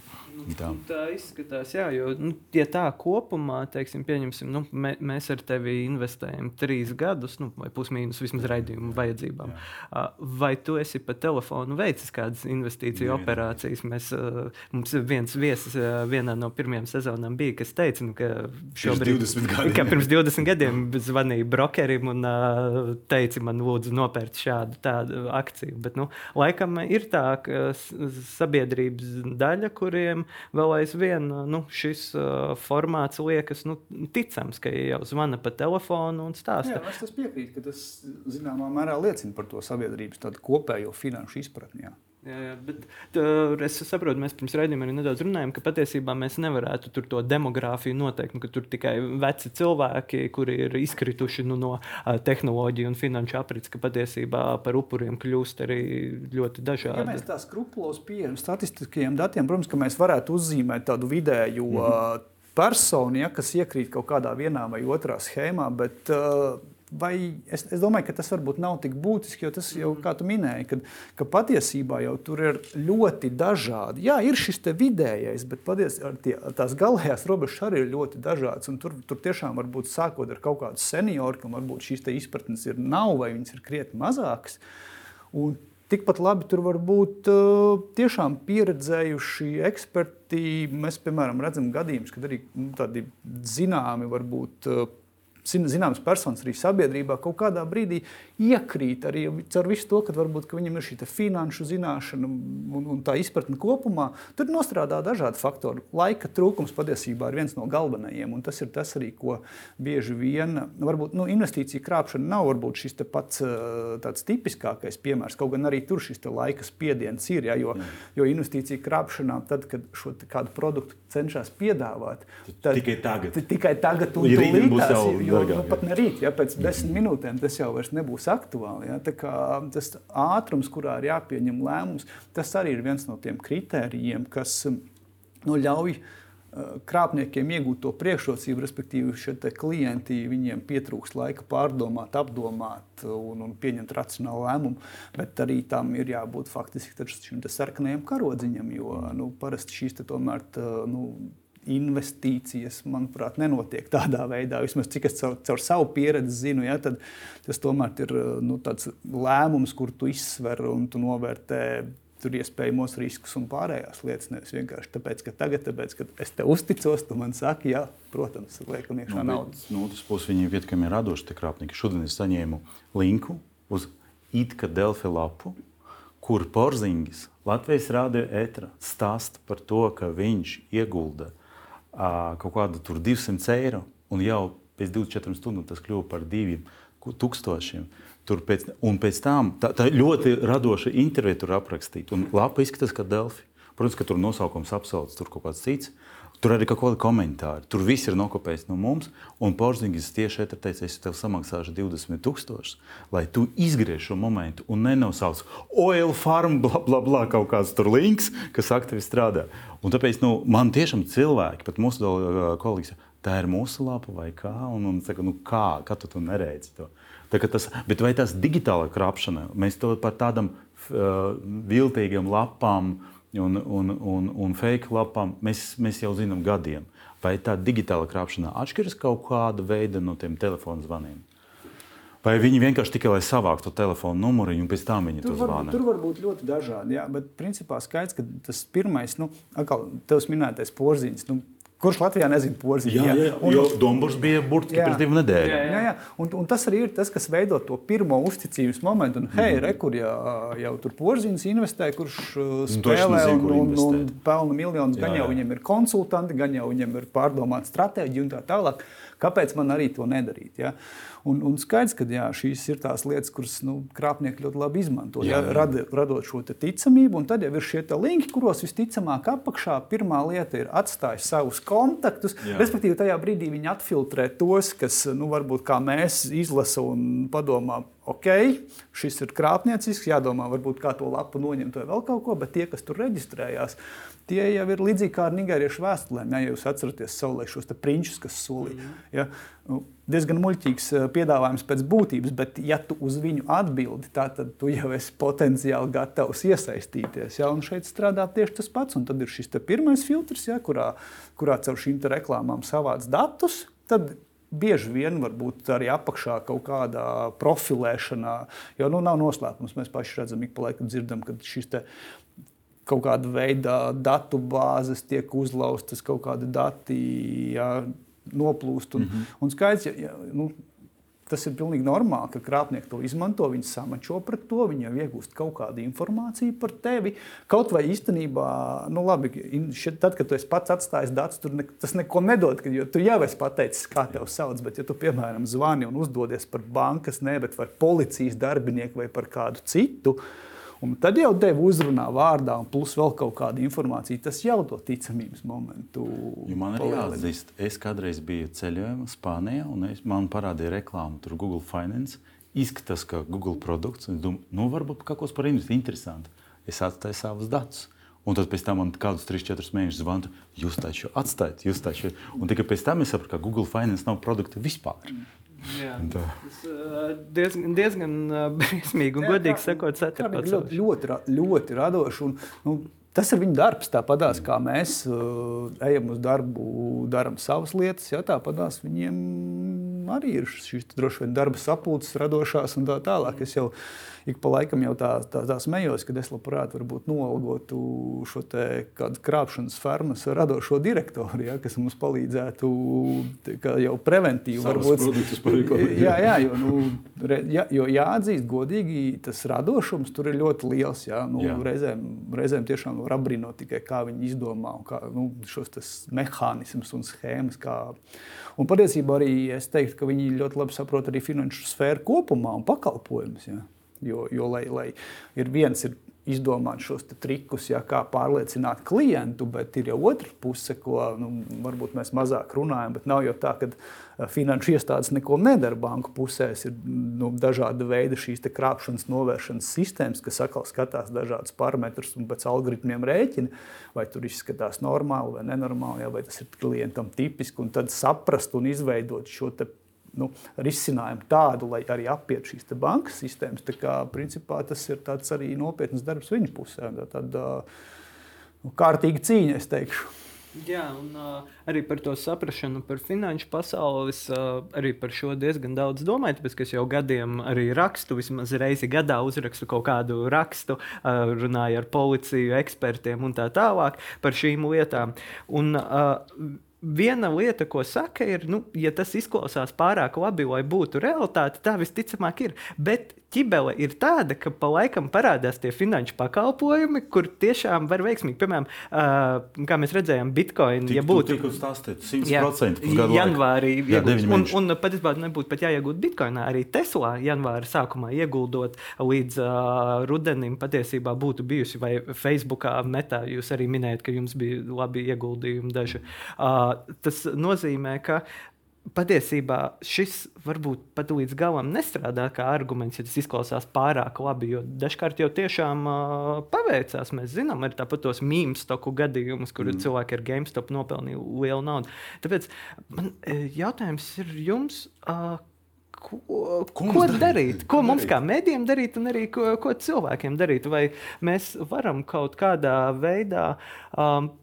Tā. tā izskatās, jā, jo, nu, ja tā kopumā, teiksim, pieņemsim, nu, mē, mēs ar tevi investējam trīs gadus, nu, vai pusmīnus vismaz raidījumu vajadzībām. Jā. Vai tu esi pa telefonu veicis kādas investīciju jā, operācijas? Mēs, mums viens viesis vienā no pirmajām sezonām bija, kas teica, nu, ka šobrīd, pirms 20 gadiem, ka pirms 20 gadiem zvanīja brokerim un teica, man lūdzu nopērt šādu tādu akciju. Bet, nu, laikam ir tā, sabiedrības daļa, kuriem vēl aizvien nu, šis uh, formāts liekas nu, ticams, ka jau zvana pa telefonu un stāsta. Jā, es piekrītu, ka tas zināmā mērā liecina par to sabiedrības kopējo finanšu izpratni. Jā. Jā, jā, bet tur es saprotu, mēs pirms raidījuma arī nedaudz runājām, ka patiesībā mēs nevarētu to demogrāfiju noteikt. Nu, tur tikai veci cilvēki, kuri ir izkrituši nu, no uh, tehnoloģiju un finanšu aprits, ka patiesībā par upuriem kļūst arī ļoti dažādi. Ja mēs tā skrupulozi pieejam statistiskajiem datiem, protams, ka mēs varētu uzzīmēt tādu vidēju. Mm -hmm. Personu, ja, kas iekrīt kaut kādā vienā vai otrā schēmā, bet uh, Vai es, es domāju, ka tas varbūt nav tik būtiski, jo tas jau, kā tu minēji, kad, ka patiesībā jau tur ir ļoti dažādi. Jā, ir šis vidējais, bet patiesībā tās galējās robežas arī ir ļoti dažādas. Tur, tur tiešām var būt sākot ar kaut kādu senioru, kam varbūt šīs izpratnes ir nav vai viņas ir krietni mazākas. Un tikpat labi tur var būt uh, tiešām pieredzējuši eksperti. Mēs, piemēram, redzam gadījumus, kad arī nu, tādi zināmi varbūt. Uh, zināmas personas arī sabiedrībā kaut kādā brīdī iekrīt arī ar visu to, ka varbūt ka viņam ir šī finanšu zināšana un, un tā izpratne kopumā. Tur nostrādā dažādi faktori. Laika trūkums patiesībā ir viens no galvenajiem, un tas ir tas arī, ko bieži vien varbūt nu, investīcija krāpšana nav varbūt šis pats tāds tipiskākais piemērs. Kaut gan arī tur šis laika spiediens ir, ja, jo, jo investīcija krāpšanā, tad, kad šo kādu produktu cenšas piedāvāt, tad tikai tagad. Tikai tagad un tūlīt tās ir jo nu, pat ne rīt, ja pēc desmit minūtēm tas jau nebūs aktuāli. Ja? Tas ātrums, kurā ir jāpieņem lēmums, tas arī ir viens no tiem kritērijiem, kas nu, ļauj uh, krāpniekiem iegūt to priekšrocību, respektīvi, šie klienti viņiem pietrūks laika pārdomāt, apdomāt un, un pieņemt racionālu lēmumu. Bet arī tam ir jābūt faktiski šim sarkanajam karodziņam, jo nu, parasti šīs tomēr. Nu, investīcijas, manuprāt, nenotiek tādā veidā. Vismaz cik es caur, caur savu pieredzi zinu, ja, tad tas tomēr ir nu, lēmums, kur tu izsver un tu novērtē. Tur iespējamos riskus un pārējās lietas. Nevis vienkārši tāpēc, ka tagad, tāpēc, ka es te uzticos, tu man saki, jā, protams, liekam, iekšā nu, naudas. No otras puses, viņi ir pietiekami radoši, tie krāpnieki. Šodien es saņēmu linku uz Itka Delfi lapu, kur Porzingis Latvijas rādio ētra stāsta par to, ka viņš iegulda kaut kādu 200 eiro, un jau pēc 24 stundām tas kļuva par 2000. Tur pēc, un pēc tam tā, tā ļoti radoša intervija tur aprakstīta. Lapa izskatās kā Delfi. Protams, ka tur nosaukums apsauc tur kaut kāds cits. Tur arī kaut kādi komentāri. Tur viss ir nokopējis no mums. Un Porzingis tieši šeit teica, es tev samaksāšu 20,000, lai tu izgriež šo momentu un nenosauc oil farm, bla, bla, bla, kaut kāds tur links, kas aktīvi strādā. Un tāpēc nu, man tiešām cilvēki, pat mūsu kolēģis, tā ir mūsu lapa vai kā, un, un saka, nu, kā, kā tu to neredzi? To? Tas, bet vai tas digitāla krāpšana, mēs to par tādam uh, viltīgam lapām uh, un, un, un, un fake lapām mēs, mēs jau zinām gadiem. Vai tā digitāla krāpšana atšķiras kaut kāda veida no tiem telefonu zvaniem? Vai viņi vienkārši tikai lai savāktu telefonu numuru un pēc tam viņi tur to zvana? Tur var būt ļoti dažādi. Jā, bet principā skaidrs, ka tas pirmais, nu, atkal tevis minētais porziņš, nu, Kurš Latvijā nezina porziņu? Jā, jā, jā. Un, jo Dombors bija burtiski pirms divām nedēļām. Jā, jā. jā. Un, un tas arī ir tas, kas veido to pirmo uzticības momentu. Un, hei, mm. re, kur jā, jau tur porziņš investē, kurš uh, spēlē un, un, un pelna miljonus. Gan jā, jā. jau viņam ir konsultanti, gan jau viņam ir pārdomāta stratēģija un tā tālāk. Kāpēc man arī to nedarīt? Ja? Un, un skaidrs, ka jā, šīs ir tās lietas, kuras nu, krāpnieki ļoti labi izmanto. Jā, jā. Rad, radot šo ticamību, un tad jau ir šie linki, kuros visticamāk apakšā pirmā lieta ir atstājis savus kontaktus. Jā. Respektīvi, tajā brīdī viņi atfiltrē tos, kas nu, varbūt kā mēs izlasa un padomā. Ok, šis ir krāpniecisks, jādomā, varbūt kā to lapu noņemt vai vēl kaut ko, bet tie, kas tur reģistrējās, uh, Tie jau ir līdzīgi kā ar nigēriešu vēstulēm. Ja jūs atceraties savulaik šos prinčus, kas solīja. Mm. Ja, nu, diezgan muļķīgs eh, piedāvājums pēc būtības, bet, ja tu uz viņu atbildi, tad tu jau esi potenciāli gatavs iesaistīties. Ja, un šeit strādā tieši tas pats. Un tad ir šis pirmais filtrs, ja, kurā, kurā caur šīm reklāmām savāc datus. Tad bieži vien var būt arī apakšā kaut kādā profilēšanā, jo nu, nav noslēpums. Mēs paši redzam, ik pa laikam dzirdam, ka šis kaut kāda veida datu bāzes tiek uzlaustas, kaut kādi dati jā, noplūst. Un, mm -hmm. un skaidrs, ja, ja, nu, tas ir pilnīgi normāli, ka krāpnieki to izmanto, viņi samačo pret to, viņi jau iegūst kaut kādu informāciju par tevi. Kaut vai īstenībā, nu labi, šeit, tad, kad tu pats atstājis datus, tur ne, tas neko nedod, kad, jo tu jau esi pateicis, kā tevi sauc, bet ja tu, piemēram, zvani un uzdodies par bankas, ne, bet par policijas darbinieku vai par kādu citu, uh, Un tad jau tevi uzrunā vārdā, un plus vēl kaut kāda informācija. Tas jau to ticamības momentu. Jo man ir jāatzīst, es kādreiz biju ceļojumā Spānijā, un es, man parādīja reklāmu tur Google Finance. Izskatās, ka Google produkts, un es domāju, nu, varbūt kaut kas par investīciju interesantu. Es atstāju savus datus. Un tad pēc tam man kādus 3-4 mēnešus zvana, jūs taču atstājat, jūs taču. Un tikai pēc tam es sapratu, ka Google Finance nav produkta vispār. Jā, tas diezgan, diezgan briesmīgi un, godīgi sakot, satraucoši. Ļoti, ļoti, ļoti radoši. Un, nu, Tas ir viņa darbs. Tāpat kā mēs uh, ejam uz darbu, darām savas lietas, ja, tāpat viņiem arī ir šīs droši vien darba sapulces, radošās un tā tālāk. Es jau ik pa laikam jau tā, tā, tā smējos, ka es labprāt nolgotu šo kādu krāpšanas fermas radošo direktoru, ja, kas mums palīdzētu jau preventīvi. Varbūt, jā, jā, jo, nu, re, jā, jo jāatzīst godīgi, tas radošums tur ir ļoti liels. Jā, nu, jā. reizēm, reizēm tiešām var apbrīnot tikai, kā viņi izdomā kā, nu, šos mehānismus un schēmas. Kā, un patiesībā arī es teiktu, ka viņi ļoti labi saprot arī finanšu sfēru kopumā un pakalpojumus. Ja. Jo, jo lai, lai ir viens ir izdomāt šos trikus, ja, kā pārliecināt klientu, bet ir jau otra puse, ko nu, varbūt mēs mazāk runājam. Nav jau tā, ka eh, finanšu iestādes neko nedara banku pusēs. Ir nu, dažādi veidi šīs krāpšanas novēršanas sistēmas, kas atkal skatās dažādus parametrus un pēc algoritmiem rēķina, vai tur izskatās normāli vai nenormāli, ja, vai tas ir klientam tipiski, un tad saprast un izveidot šo nu, risinājumu tādu, lai arī apietu šīs bankas sistēmas. Tā kā, principā, tas ir arī nopietns darbs viņu pusē. Tāda nu, kārtīga cīņa, es teikšu. Jā, un uh, arī par to saprāšanu, par finanšu pasauli. Es uh, arī par šo diezgan daudz domāju, tāpēc es jau gadiem arī rakstu, vismaz reizi gadā uzrakstu kaut kādu rakstu, uh, runāju ar policiju, ekspertiem un tā tālāk par šīm lietām. Un, uh, viena lieta, ko saka, ir, nu, ja tas izklausās pārāk labi, lai būtu realitāte, tā visticamāk ir. Bet ķibele ir tāda, ka pa laikam parādās tie finanšu pakalpojumi, kur tiešām var veiksmīgi, piemēram, uh, kā mēs redzējām, Bitcoin, Tik, ja būtu 100% janvārī, jā, un, un patiesībā nebūtu pat jāiegūt Bitcoinā, arī Tesla janvāra sākumā ieguldot līdz uh, rudenim patiesībā būtu bijusi, vai Facebookā metā jūs arī minējat, ka jums bija labi ieguldījumi daži. Uh, tas nozīmē, ka patiesībā šis varbūt pat līdz galam nestrādā kā arguments, ja tas izklausās pārāk labi. Jo dažkārt jau tiešām uh, paveicās. Mēs zinām, arī tāpat tos mīmīmu stoku gadījumus, kur mm. cilvēki ar GameStop nopelnīja lielu naudu. Tāpēc man jautājums ir jums. Uh, ko, ko, ko darīt? darīt? Ko mums kā mēdījiem darīt, un arī ko, ko cilvēkiem darīt? Vai mēs varam kaut kādā veidā um,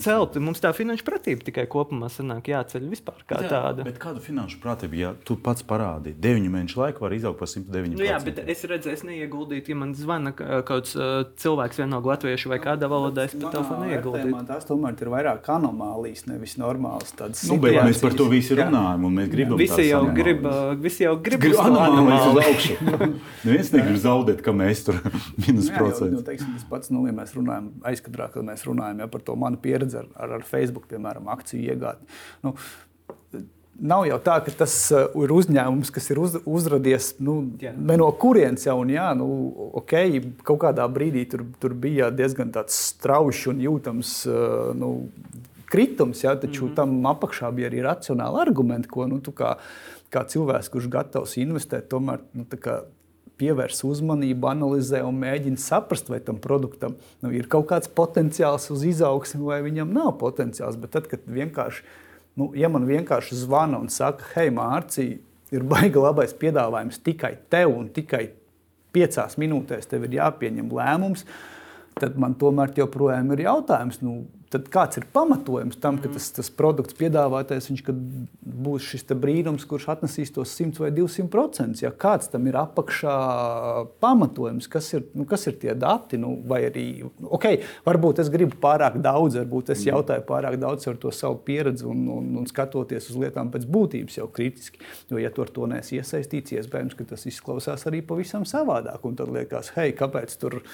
celt. Mums tā finanšu pratība tikai kopumā sanāk jāceļ vispār kā jā, tāda. Bet kādu finanšu pratību, ja tu pats parādīji, 9 mēnešu laikā var izaugt par 109? Nu, jā, bet es redzēju, es neieguldīju, ja man zvana kaut kāds uh, cilvēks vienalga latviešu vai kādā valodā, es pat telefonu neieguldīju. Tās tomēr ir vairāk anomālijas, nevis normālas tādas nu, situācijas. Mēs par to visi runājam, un mēs gribam. Visi jau grib, visi jau grib uz anomālijas uz augšu. Neviens negrib zaudēt, ka mēs tur minus procentu. Nu, teiksim, tas pats, nu, ja mēs runājam aizkadrā, kad mēs runājam ja, par to manu pieredzi ar, ar, ar Facebook, piemēram, akciju iegādi. Nu, Nav jau tā, ka tas uh, ir uzņēmums, kas ir uz, uzradies nu, no kurienes jau. Un, jā, nu, okay, kaut kādā brīdī tur, tur bija diezgan strauji un jūtams uh, nu, kritums, jā, taču mm -hmm. tam apakšā bija arī racionāli argumenti, ko nu, kā, kā cilvēks, kurš gatavs investēt, tomēr nu, pievērs uzmanību, analizē un mēģina saprast, vai tam produktam nu, ir kaut kāds potenciāls uz izaugsmu, vai viņam nav potenciāls. Bet tad, kad vienkārši, nu, ja man vienkārši zvana un saka, hei, Mārcija, ir baigi labais piedāvājums tikai tev un tikai piecās minūtēs tev ir jāpieņem lēmums, tad man tomēr joprojām ir jautājums. Nu, tad kāds ir pamatojums tam, ka tas, tas produkts piedāvātais viņš, būs šis brīnums, kurš atnesīs tos 100 vai 200 procentus. Ja kāds tam ir apakšā pamatojums, kas ir, nu, kas ir tie dati, nu, vai arī, ok, varbūt es gribu pārāk daudz, varbūt es jautāju pārāk daudz par to savu pieredzi un, un, un skatoties uz lietām pēc būtības jau kritiski. Jo, ja tur to neesi iesaistīts, iespējams, ka tas izklausās arī pavisam savādāk. Un tad liekas, hei, kāpēc tur ir?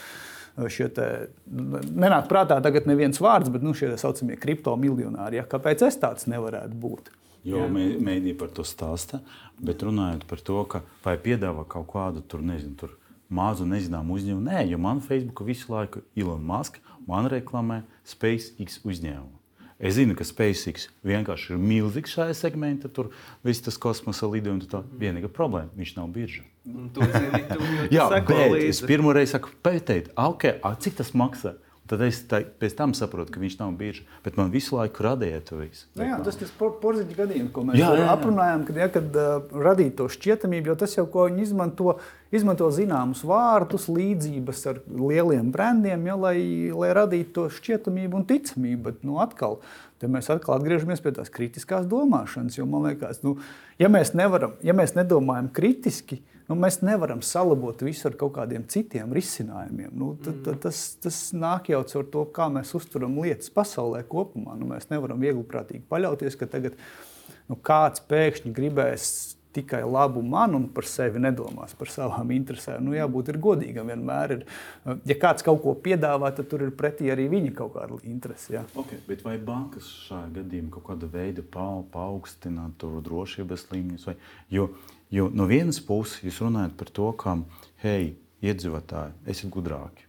Šie te, nenāk prātā tagad neviens vārds, bet nu, šie tā saucamie kriptomiljonāri. Ja? Kāpēc es tāds nevarētu būt? Jo mēdī par to stāsta, bet runājot par to, ka vai piedāvā kaut kādu tur, nezinu, tur mazu nezināmu uzņēmumu. Nē, jo man Facebook visu laiku Ilona Maska man reklamē SpaceX uzņēmumu. Es zinu, ka SpaceX vienkārši ir milzīgs šajā segmentā, tur viss tas kosmosa lidojums. Tā vienīgā problēma - viņš nav birža. Zini, Jā, bet līdzi. es pirmo reizi saku, pētīt, okay, cik tas maksā. Tad es tā, pēc tam saprotu, ka viņš nav bieži. Bet man visu laiku radīja to visu. Nu, jā, tas ir porziņš gadījums, ko mēs jā, jā, jā. aprunājām, kad, ja, kad uh, radīja to šķietamību, jo tas jau, ko viņi izmanto, izmanto zināmus vārdus, līdzības ar lieliem brandiem, ja, lai, lai radītu to šķietamību un ticamību. Bet, nu, atkal, mēs atkal atgriežamies pie tās kritiskās domāšanas. Jo man liekas, nu, ja, mēs nevaram, ja mēs nedomājam kritiski, nu, mēs nevaram salabot visu ar kaut kādiem citiem risinājumiem. Nu, tad, tad, tas, tas nāk jau caur to, kā mēs uztveram lietas pasaulē kopumā. Nu, mēs nevaram viegliprātīgi paļauties, ka tagad nu, kāds pēkšņi gribēs tikai labu man un par sevi nedomās, par savām interesēm. Nu, jābūt godīgam vienmēr. Ir, ja kāds kaut ko piedāvā, tad tur ir pretī arī viņa kaut kāda interese. Ja. Okay, bet vai bankas šajā gadījumā kaut kāda veida pa, paaugstinātu drošības līmeņus? Vai, jo, jo no vienas puses jūs runājat par to, ka, hei, iedzīvotāji, esiet gudrāki.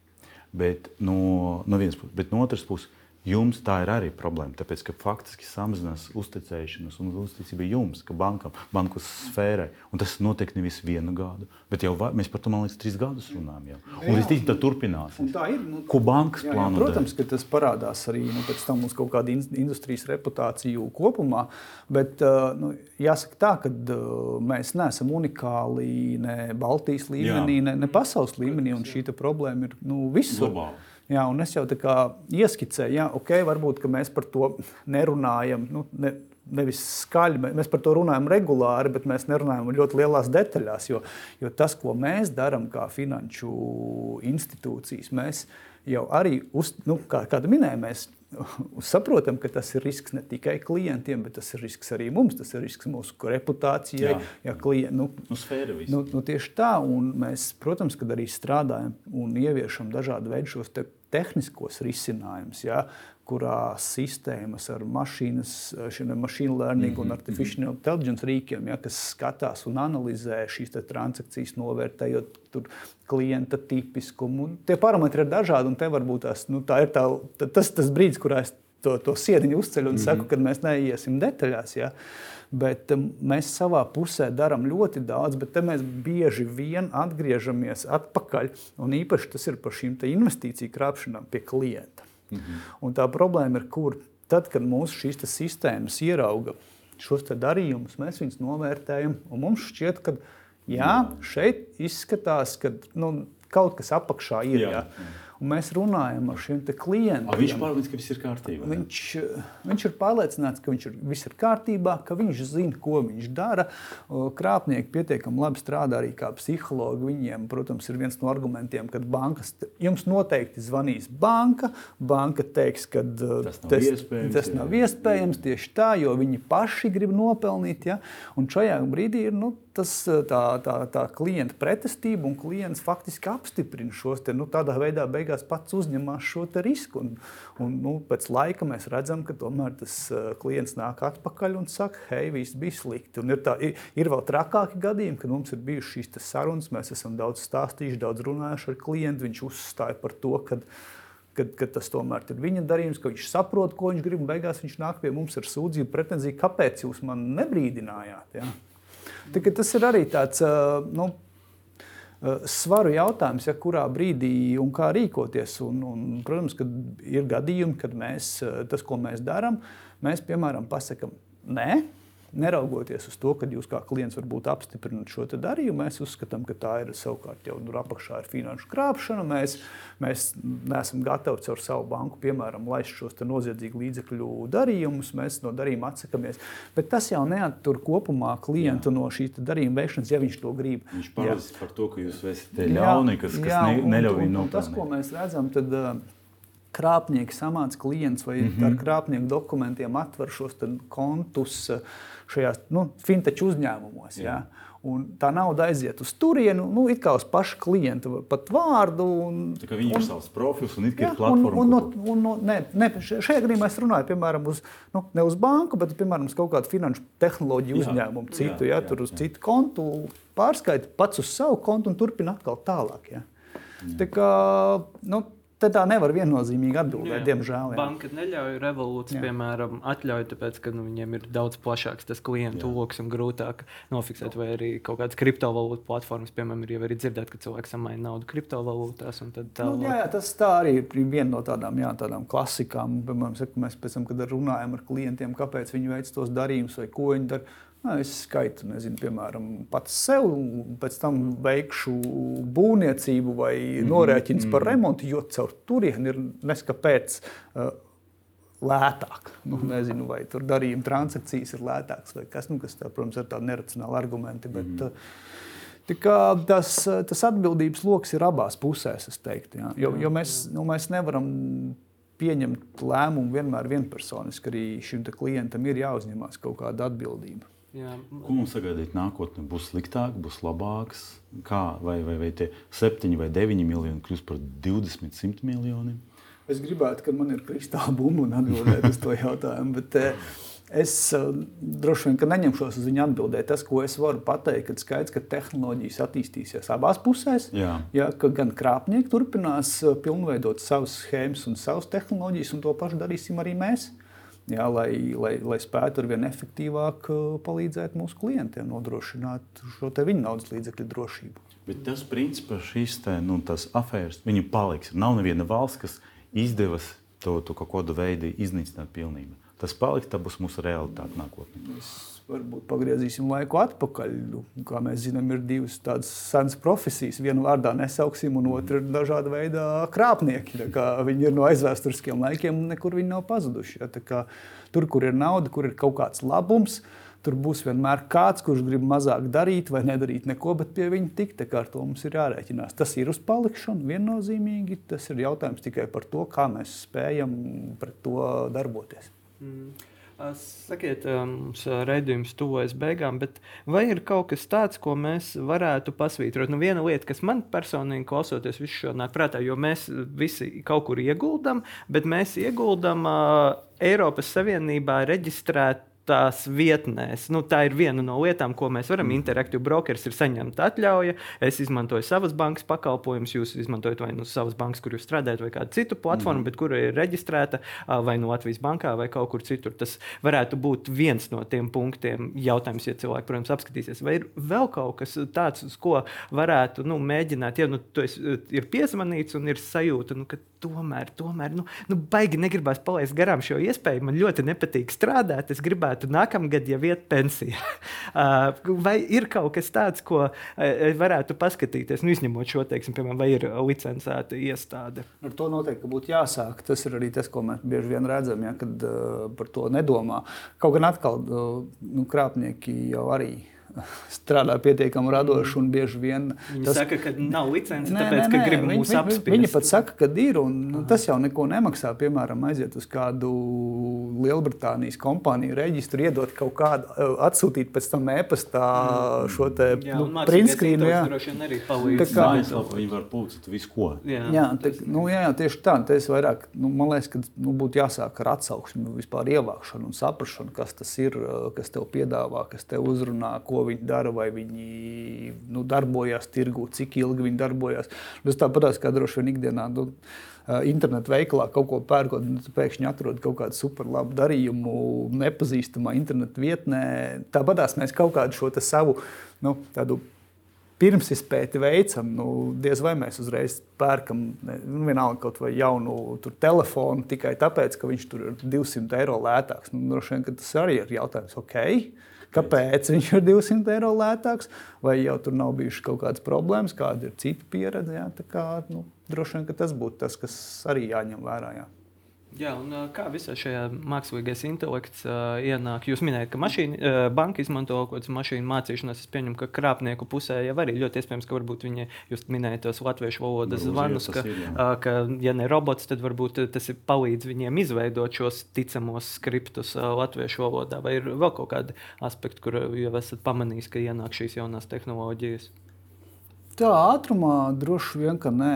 Bet no, no vienas puses, bet no otras puses Jums tā ir arī problēma, tāpēc ka faktiski samazinās uzticēšanās un uzticība jums, ka bankam, banku sfērai. Un tas notiek nevis vienu gadu, bet jau va, mēs par to man liekas, trīs gadus runājam. Jau. Un visticamāk, tā turpināsies. Tā ir. Nu, Ko bankas jā, plāno? Jā, protams, ka tas parādās arī nu, pēc tam uz kaut kādu industrijas reputāciju kopumā. Bet uh, nu, jāsaka tā, ka uh, mēs neesam unikāli ne Baltijas līmenī, jā. ne, ne pasaules līmenī, un šī problēma ir nu, visur. Globāli. Jā, un es jau tā kā ieskicēju, ja ok, varbūt mēs par to nerunājam. Nu, ne, Nevis skaļi, mēs par to runājam regulāri, bet mēs nerunājam ļoti lielās detaļās. Jo, jo tas, ko mēs darām kā finanšu institūcijas, mēs jau arī, uz, nu, kā, kā minēju, mēs saprotam, ka tas ir risks ne tikai klientiem, bet tas ir risks arī mums. Tas ir risks mūsu reputācijai. Jā, jā klient, nu, nu, nu, nu, tieši tā, un mēs, protams, arī strādājam un ieviešam dažādu veidu šos tehniskos risinājumus. Ja, kurā sistēmas ar mašīnas, mašīnu learning un mhm, artificial mhm. intelligence rīkiem, ja, kas skatās un analizē šīs transakcijas, novērtējot klienta tipiskumu. Tie parametri ir dažādi, un te varbūt tās, nu, tā ir tā, tas, tas brīdis, kurā es to, to siediņu uzceļu un mm -hmm. saku, ka mēs neiesim detaļās. Ja. Bet um, mēs savā pusē darām ļoti daudz, bet mēs bieži vien atgriežamies atpakaļ. Un īpaši tas ir par šīm investīciju krāpšanām pie klienta. -hmm. Un tā problēma ir, kur tad, kad mūsu šīs sistēmas ierauga šos darījumus, mēs viņus novērtējam. Mums šķiet, ka jā, šeit izskatās, ka nu, kaut kas apakšā ir. Jā. Jā. Mēs runājam ar šiem klientiem. A, viņš pārliecināts, ka viss ir kārtībā. Viņš, viņš ir pārliecināts, ka viņš ir, viss ir kārtībā, ka viņš zina, ko viņš dara. Krāpnieki pietiekami labi strādā arī kā psihologi. Viņiem, protams, ir viens no argumentiem, ka bankas jums noteikti zvanīs banka. Banka teiks, ka tas nav tas, iespējams. Tas nav iespējams tieši tā, jo viņi paši grib nopelnīt. Ja? Un šajā brīdī ir. Nu, tas, tā, tā, tā klienta pretestība un klients faktiski apstiprina šos te, nu, tādā veidā beigās pats uzņemās šo risku. Un, un, nu, pēc laika mēs redzam, ka tomēr tas klients nāk atpakaļ un saka, hei, viss bija slikti. Un ir, tā, ir, ir vēl trakāki gadījumi, kad mums ir bijušas šīs sarunas, mēs esam daudz stāstījuši, daudz runājuši ar klientu. Viņš uzstāja par to, ka Kad, kad tas tomēr ir viņa darījums, ka viņš saprot, ko viņš grib, beigās viņš nāk pie mums ar sūdzību, pretenziju, kāpēc jūs man nebrīdinājāt. Ja? Tas ir arī tāds nu, svaru jautājums, ja, kurā brīdī un kā rīkoties. Un, un, protams, ka ir gadījumi, kad mēs tas, ko mēs darām, mēs piemēram pasakām, nē, neraugoties uz to, ka jūs kā klients varbūt apstiprināt šo darījumu, mēs uzskatām, ka tā ir savukārt jau nu, apakšā ir finanšu krāpšana. Mēs, mēs neesam gatavi caur savu banku, piemēram, laist šos noziedzīgu līdzekļu darījumus. Mēs no darījuma atsakāmies. Bet tas jau neattur kopumā klientu jā. no šīs darījuma veikšanas, ja viņš to grib. Viņš parādās par to, ka jūs esat ļauni, kas, kas jā, ne, neļauj viņam nopelnīt. Tas, ko mēs redzam, tad, uh, krāpnieki samāca klients vai mm -hmm. ar krāpnieku dokumentiem atver šos kontus šajās nu, fintech uzņēmumos. Jā. Jā. Un tā nauda aiziet uz turieni, nu, it kā uz pašu klientu, pat vārdu. Un, tā kā viņi ir savs profils un it kā ir platforma. Un, un, un, un, no, ne, ne, šajā gadījumā es runāju piemēram uz, nu, ne uz banku, bet piemēram uz kaut kādu finanšu tehnoloģiju jā, uzņēmumu, citu, jā, jā, jā, tur uz jā. citu kontu, pārskaiti pats uz savu kontu un turpina atkal tālāk. Jā. Jā. Tā kā, nu, Tad tā nevar viennozīmīgi atbildēt, jā, diemžēl. Jā. Banka neļauj revolūciju, piemēram, atļauj, tāpēc, ka nu, viņiem ir daudz plašāks tas klientu lokus un grūtāk nofiksēt, vai arī kaut kādas kriptovalūtu platformas, piemēram, ir jau arī dzirdēt, ka cilvēks samaina naudu kriptovalūtās. Tā nu, jā, jā, tas tā arī ir viena no tādām, jā, tādām klasikām. Piemēram, mēs pēc tam, kad runājam ar klientiem, kāpēc viņi veic tos darījumus vai ko viņi dara Nu, es skaitu, nezinu, piemēram, pats sev, pēc tam veikšu būvniecību vai mm -hmm. par remontu, jo caur turieni ir neskapēc. Uh, lētāk. Nu, nezinu, vai tur darījuma transakcijas ir lētākas vai kas, nu, kas tā, protams, ir tādi neracionāli argumenti. Bet, mm -hmm. tas, tas atbildības lokus ir abās pusēs. Teiktu, ja? jo, jo mēs, nu, mēs nevaram pieņemt lēmumu vienmēr vienpersoniski. Arī šim klientam ir jāuzņemas kaut kāda atbildība. Jā. Ko mums sagaidīt nākotnē? Būs sliktāk, būs labāks. Kā? Vai, vai, vai tie 7 vai 9 miljoni kļūs par 20, 100 miljoniem? Es gribētu, ka man ir kristāla bumba un atbildēt uz to jautājumu. Bet, eh, Es uh, droši vien neņemšos uz viņu atbildēt. Tas, ko es varu pateikt, ir skaidrs, ka tehnoloģijas attīstīsies abās pusēs. Jā. Jā, ka gan krāpnieki turpinās eh, pilnveidot savas schēmas un savas tehnoloģijas, un to pašu darīsim arī mēs jā, lai, lai, lai spētu ar vien efektīvāk uh, palīdzēt mūsu klientiem, nodrošināt šo viņu naudas līdzekļu drošību. Bet tas, principā, šīs te, nu, afēras, viņi paliks. Nav neviena valsts, kas izdevas to, to kaut kādu veidu iznīcināt pilnībā. Tas paliks, tā būs mūsu realitāte nākotnē. Mēs varbūt pagriezīsim laiku atpakaļ. Nu, kā mēs zinām, ir divas tādas senas profesijas. Vienu vārdā nesauksim, un otru ir dažāda veida krāpnieki. Viņi ir no aizvēsturiskiem laikiem, un nekur viņi nav pazuduši. Ja? Tur, kur ir nauda, kur ir kaut kāds labums, tur būs vienmēr kāds, kurš grib mazāk darīt vai nedarīt neko, bet pie viņa tikt. Ar to mums ir jārēķinās. Tas ir uz palikšanu viennozīmīgi. Tas ir jautājums tikai par to, kā mēs spējam pret to darboties. Mm. Sakiet, mums redzējums tuvojas beigām, bet vai ir kaut kas tāds, ko mēs varētu pasvītrot? Nu, viena lieta, kas man personīgi klausoties visu šo nāk prātā, jo mēs visi kaut kur ieguldam, bet mēs ieguldam uh, Eiropas Savienībā reģistrēt tās vietnēs. Nu, tā ir viena no lietām, ko mēs varam. Mm. Interaktīvs brokers ir saņemt atļauju. Es izmantoju savas bankas pakalpojumus, jūs izmantojat vai nu savas bankas, kur jūs strādājat, vai kādu citu platformu, mm. bet kura ir reģistrēta vai no Latvijas bankā vai kaut kur citur. Tas varētu būt viens no tiem punktiem. Jautājums, ja cilvēki, protams, apskatīsies, vai ir vēl kaut kas tāds, uz ko varētu nu, mēģināt, ja nu, tu esi, ir piezvanīts un ir sajūta, nu, ka tomēr, tomēr nu, nu, baigi negribās palaist garām šo iespēju. Man ļoti nepatīk strādāt. Es gribētu gribētu nākamgad jau iet pensijā. Vai ir kaut kas tāds, ko varētu paskatīties, nu, izņemot šo, teiksim, piemēram, vai ir licencēta iestāde? Ar to noteikti būtu jāsāk. Tas ir arī tas, ko mēs bieži vien redzam, ja, kad uh, par to nedomā. Kaut gan atkal uh, nu, krāpnieki jau arī strādā pietiekami radoši un bieži vien. Viņi tas saka, ka nav licences, tāpēc, nē, ka grib viņi, mūs apspiest. Viņi pat saka, ka ir, un nu, tas jau neko nemaksā. Piemēram, aiziet uz kādu Lielbritānijas kompāniju reģistru, iedot kaut kādu, eh, atsūtīt pēc tam e-pastā mm. šo te nu, printscreen. Jā, tā kā viņi var pulcēt visu ko. Jā, jā, tā, nu, jā, jā tieši tā. Tā vairāk, nu, man liekas, ka nu, būtu jāsāk ar atsauksmi, vispār ievākšanu un saprašanu, kas tas ir, eh, kas tev piedāvā, kas tev uzrunā, ko ko viņi dara, vai viņi nu, darbojas tirgū, cik ilgi viņi darbojas. Tas tāpat kā droši vien ikdienā. Nu, internetu veikalā kaut ko pērkot, un pēkšņi atrod kaut kādu superlabu darījumu, nepazīstamā internetu vietnē. Tāpat mēs kaut kādu šo savu nu, pirms izpēti veicam. Nu, diez vai mēs uzreiz pērkam nu, vienalga kaut vai jaunu telefonu tikai tāpēc, ka viņš tur ir 200 eiro lētāks. Nu, droši vien tas arī ir jautājums. Okay. Kāpēc viņš ir 200 eiro lētāks? Vai jau tur nav bijušas kaut kādas problēmas, kāda ir cita pieredze? Jā, kā, nu, droši vien tas būtu tas, kas arī jāņem vērā. Jā. Jā, un kā visā šajā mākslīgais intelekts uh, ienāk? Jūs minējat, ka mašīna, uh, banka izmanto kaut kādas mašīnu mācīšanās. Es pieņemu, ka krāpnieku pusē jau arī ļoti iespējams, ka varbūt viņi, jūs minējat tos latviešu valodas zvanus, ka, ir, uh, ka, ja ne robots, tad varbūt tas ir palīdz viņiem izveidot šos ticamos skriptus uh, latviešu valodā. Vai ir vēl kaut kādi aspekti, kur jau esat pamanījis, ka ienāk šīs jaunās tehnoloģijas? Tā ātrumā droši vien, ka nē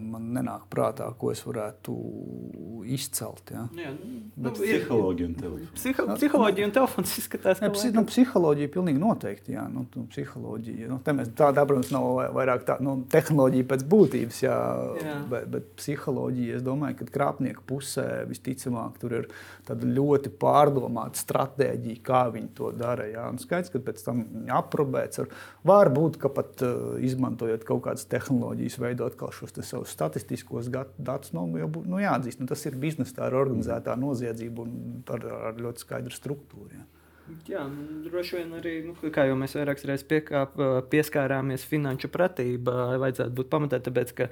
man nenāk prātā, ko es varētu izcelt. Ja. Jā, nu, Bet psiholoģija un telefons. Psiho, psiholoģija un telefons izskatās, ka psi, nu, psiholoģija pilnīgi noteikti. Jā, nu, psiholoģija. Nu, mēs, tā, tā, protams, nav vairāk tā, nu, tehnoloģija pēc būtības, jā, jā. Bet, bet psiholoģija, es domāju, ka krāpnieku pusē visticamāk tur ir ļoti pārdomāta stratēģija, kā viņi to dara. Jā. Un skaidrs, ka pēc tam aprobēts. Ar, var būt, ka pat uh, izmantojot kaut kādas tehnoloģijas, veidot kaut šos savus savus statistiskos datus, nu, jau, nu, jāatzīst, nu, tas ir biznesa, tā ir organizētā noziedzība un ar, ar ļoti skaidru struktūru. Ja. Jā, droši vien arī, nu, kā jau mēs vairākas reizes piekāp, pieskārāmies finanšu pratībai, vajadzētu būt pamatā, tāpēc, ka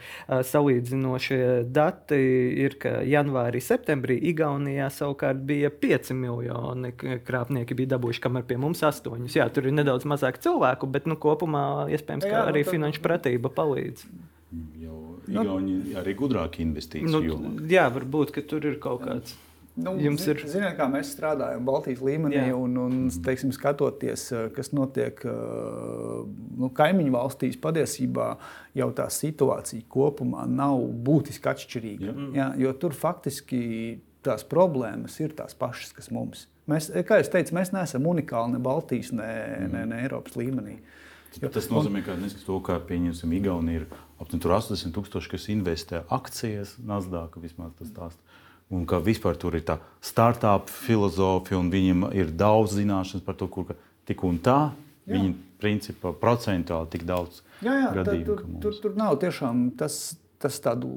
salīdzinošie dati ir, ka janvārī, septembrī Igaunijā savukārt bija 5 miljoni krāpnieki bija dabūjuši, kamēr pie mums 8. Jā, tur ir nedaudz mazāk cilvēku, bet nu, kopumā iespējams, ka jā, arī nu, tad... finanšu pratība palīdz. Jau Igauni nu, arī gudrāk investīciju. Nu, jā, varbūt, ka tur ir kaut kāds. Nu, Jums ir. Ziniet, kā mēs strādājam Baltijas līmenī Jā. un, un teiksim, skatoties, eh, kas notiek eh, nu, kaimiņu valstīs, patiesībā jau tā situācija kopumā nav būtiski atšķirīga. Jā. Jā, jo tur faktiski tās problēmas ir tās pašas, kas mums. Mēs, kā jau teicu, mēs neesam unikāli ne Baltijas, ne, ne, ne Eiropas līmenī. Jo, tas nozīmē, ka neskatoties to, ka pieņemsim, Igaunija ir aptuveni 80 tūkstoši, kas investē akcijas, Nasdaq vismaz tas stāsta un ka vispār tur ir tā startup filozofija, un viņiem ir daudz zināšanas par to, kur tik un tā jā. viņi principā procentuāli tik daudz jā, jā, gadījumu. Tur, tur, tur nav tiešām tas, tas tādu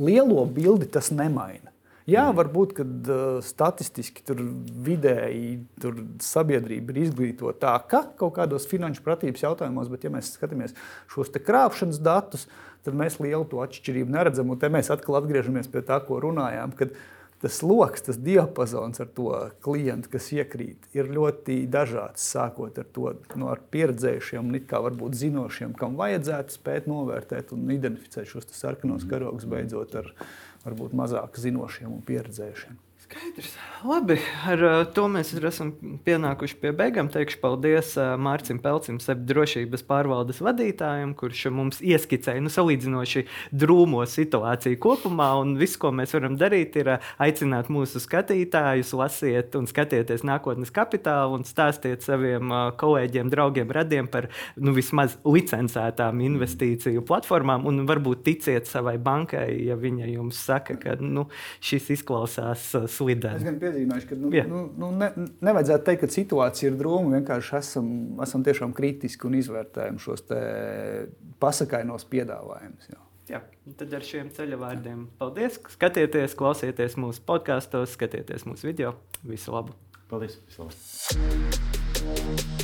lielo bildi tas nemaina. Jā, mm. varbūt, kad uh, statistiski tur vidēji tur sabiedrība ir izglītota tā, ka kaut kādos finanšu pratības jautājumos, bet ja mēs skatāmies šos krāpšanas datus, tad mēs lielu to atšķirību neredzam. Un te mēs atkal atgriežamies pie tā, ko runājām. Tas lokus, tas diapazons ar to klientu, kas iekrīt, ir ļoti dažāds. Sākot ar to no ar pieredzējušiem, un kā varbūt zinošiem, kam vajadzētu spēt novērtēt un identificēt šos sarkanos karogus, beidzot ar varbūt mazāk zinošiem un pieredzējušiem. Skaidrs. Labi, ar uh, to mēs esam pienākuši pie beigām. Teikšu paldies uh, Mārcim Pelcim, drošības pārvaldes vadītājam, kurš mums ieskicēja nu, salīdzinoši drūmo situāciju kopumā. Viss, ko mēs varam darīt, ir uh, aicināt mūsu skatītājus, lasiet un skatieties nākotnes kapitālu un stāstiet saviem kolēģiem, draugiem, radiem par nu, vismaz licencētām investīciju platformām. Un varbūt ticiet savai bankai, ja viņa jums saka, ka nu, šis izklausās slideni. Es gan piezīmēšu, ka nu, yeah. nu, nu, ne, nevajadzētu teikt, ka situācija ir drūma. Vienkārši esam, esam tiešām kritiski un izvērtējam šos pasakainos piedāvājumus. Jā. Tad ar šiem ceļa vārdiem paldies. Skatieties, klausieties mūsu podkāstos, skatieties mūsu video. Visu labu! Paldies! Visu labu.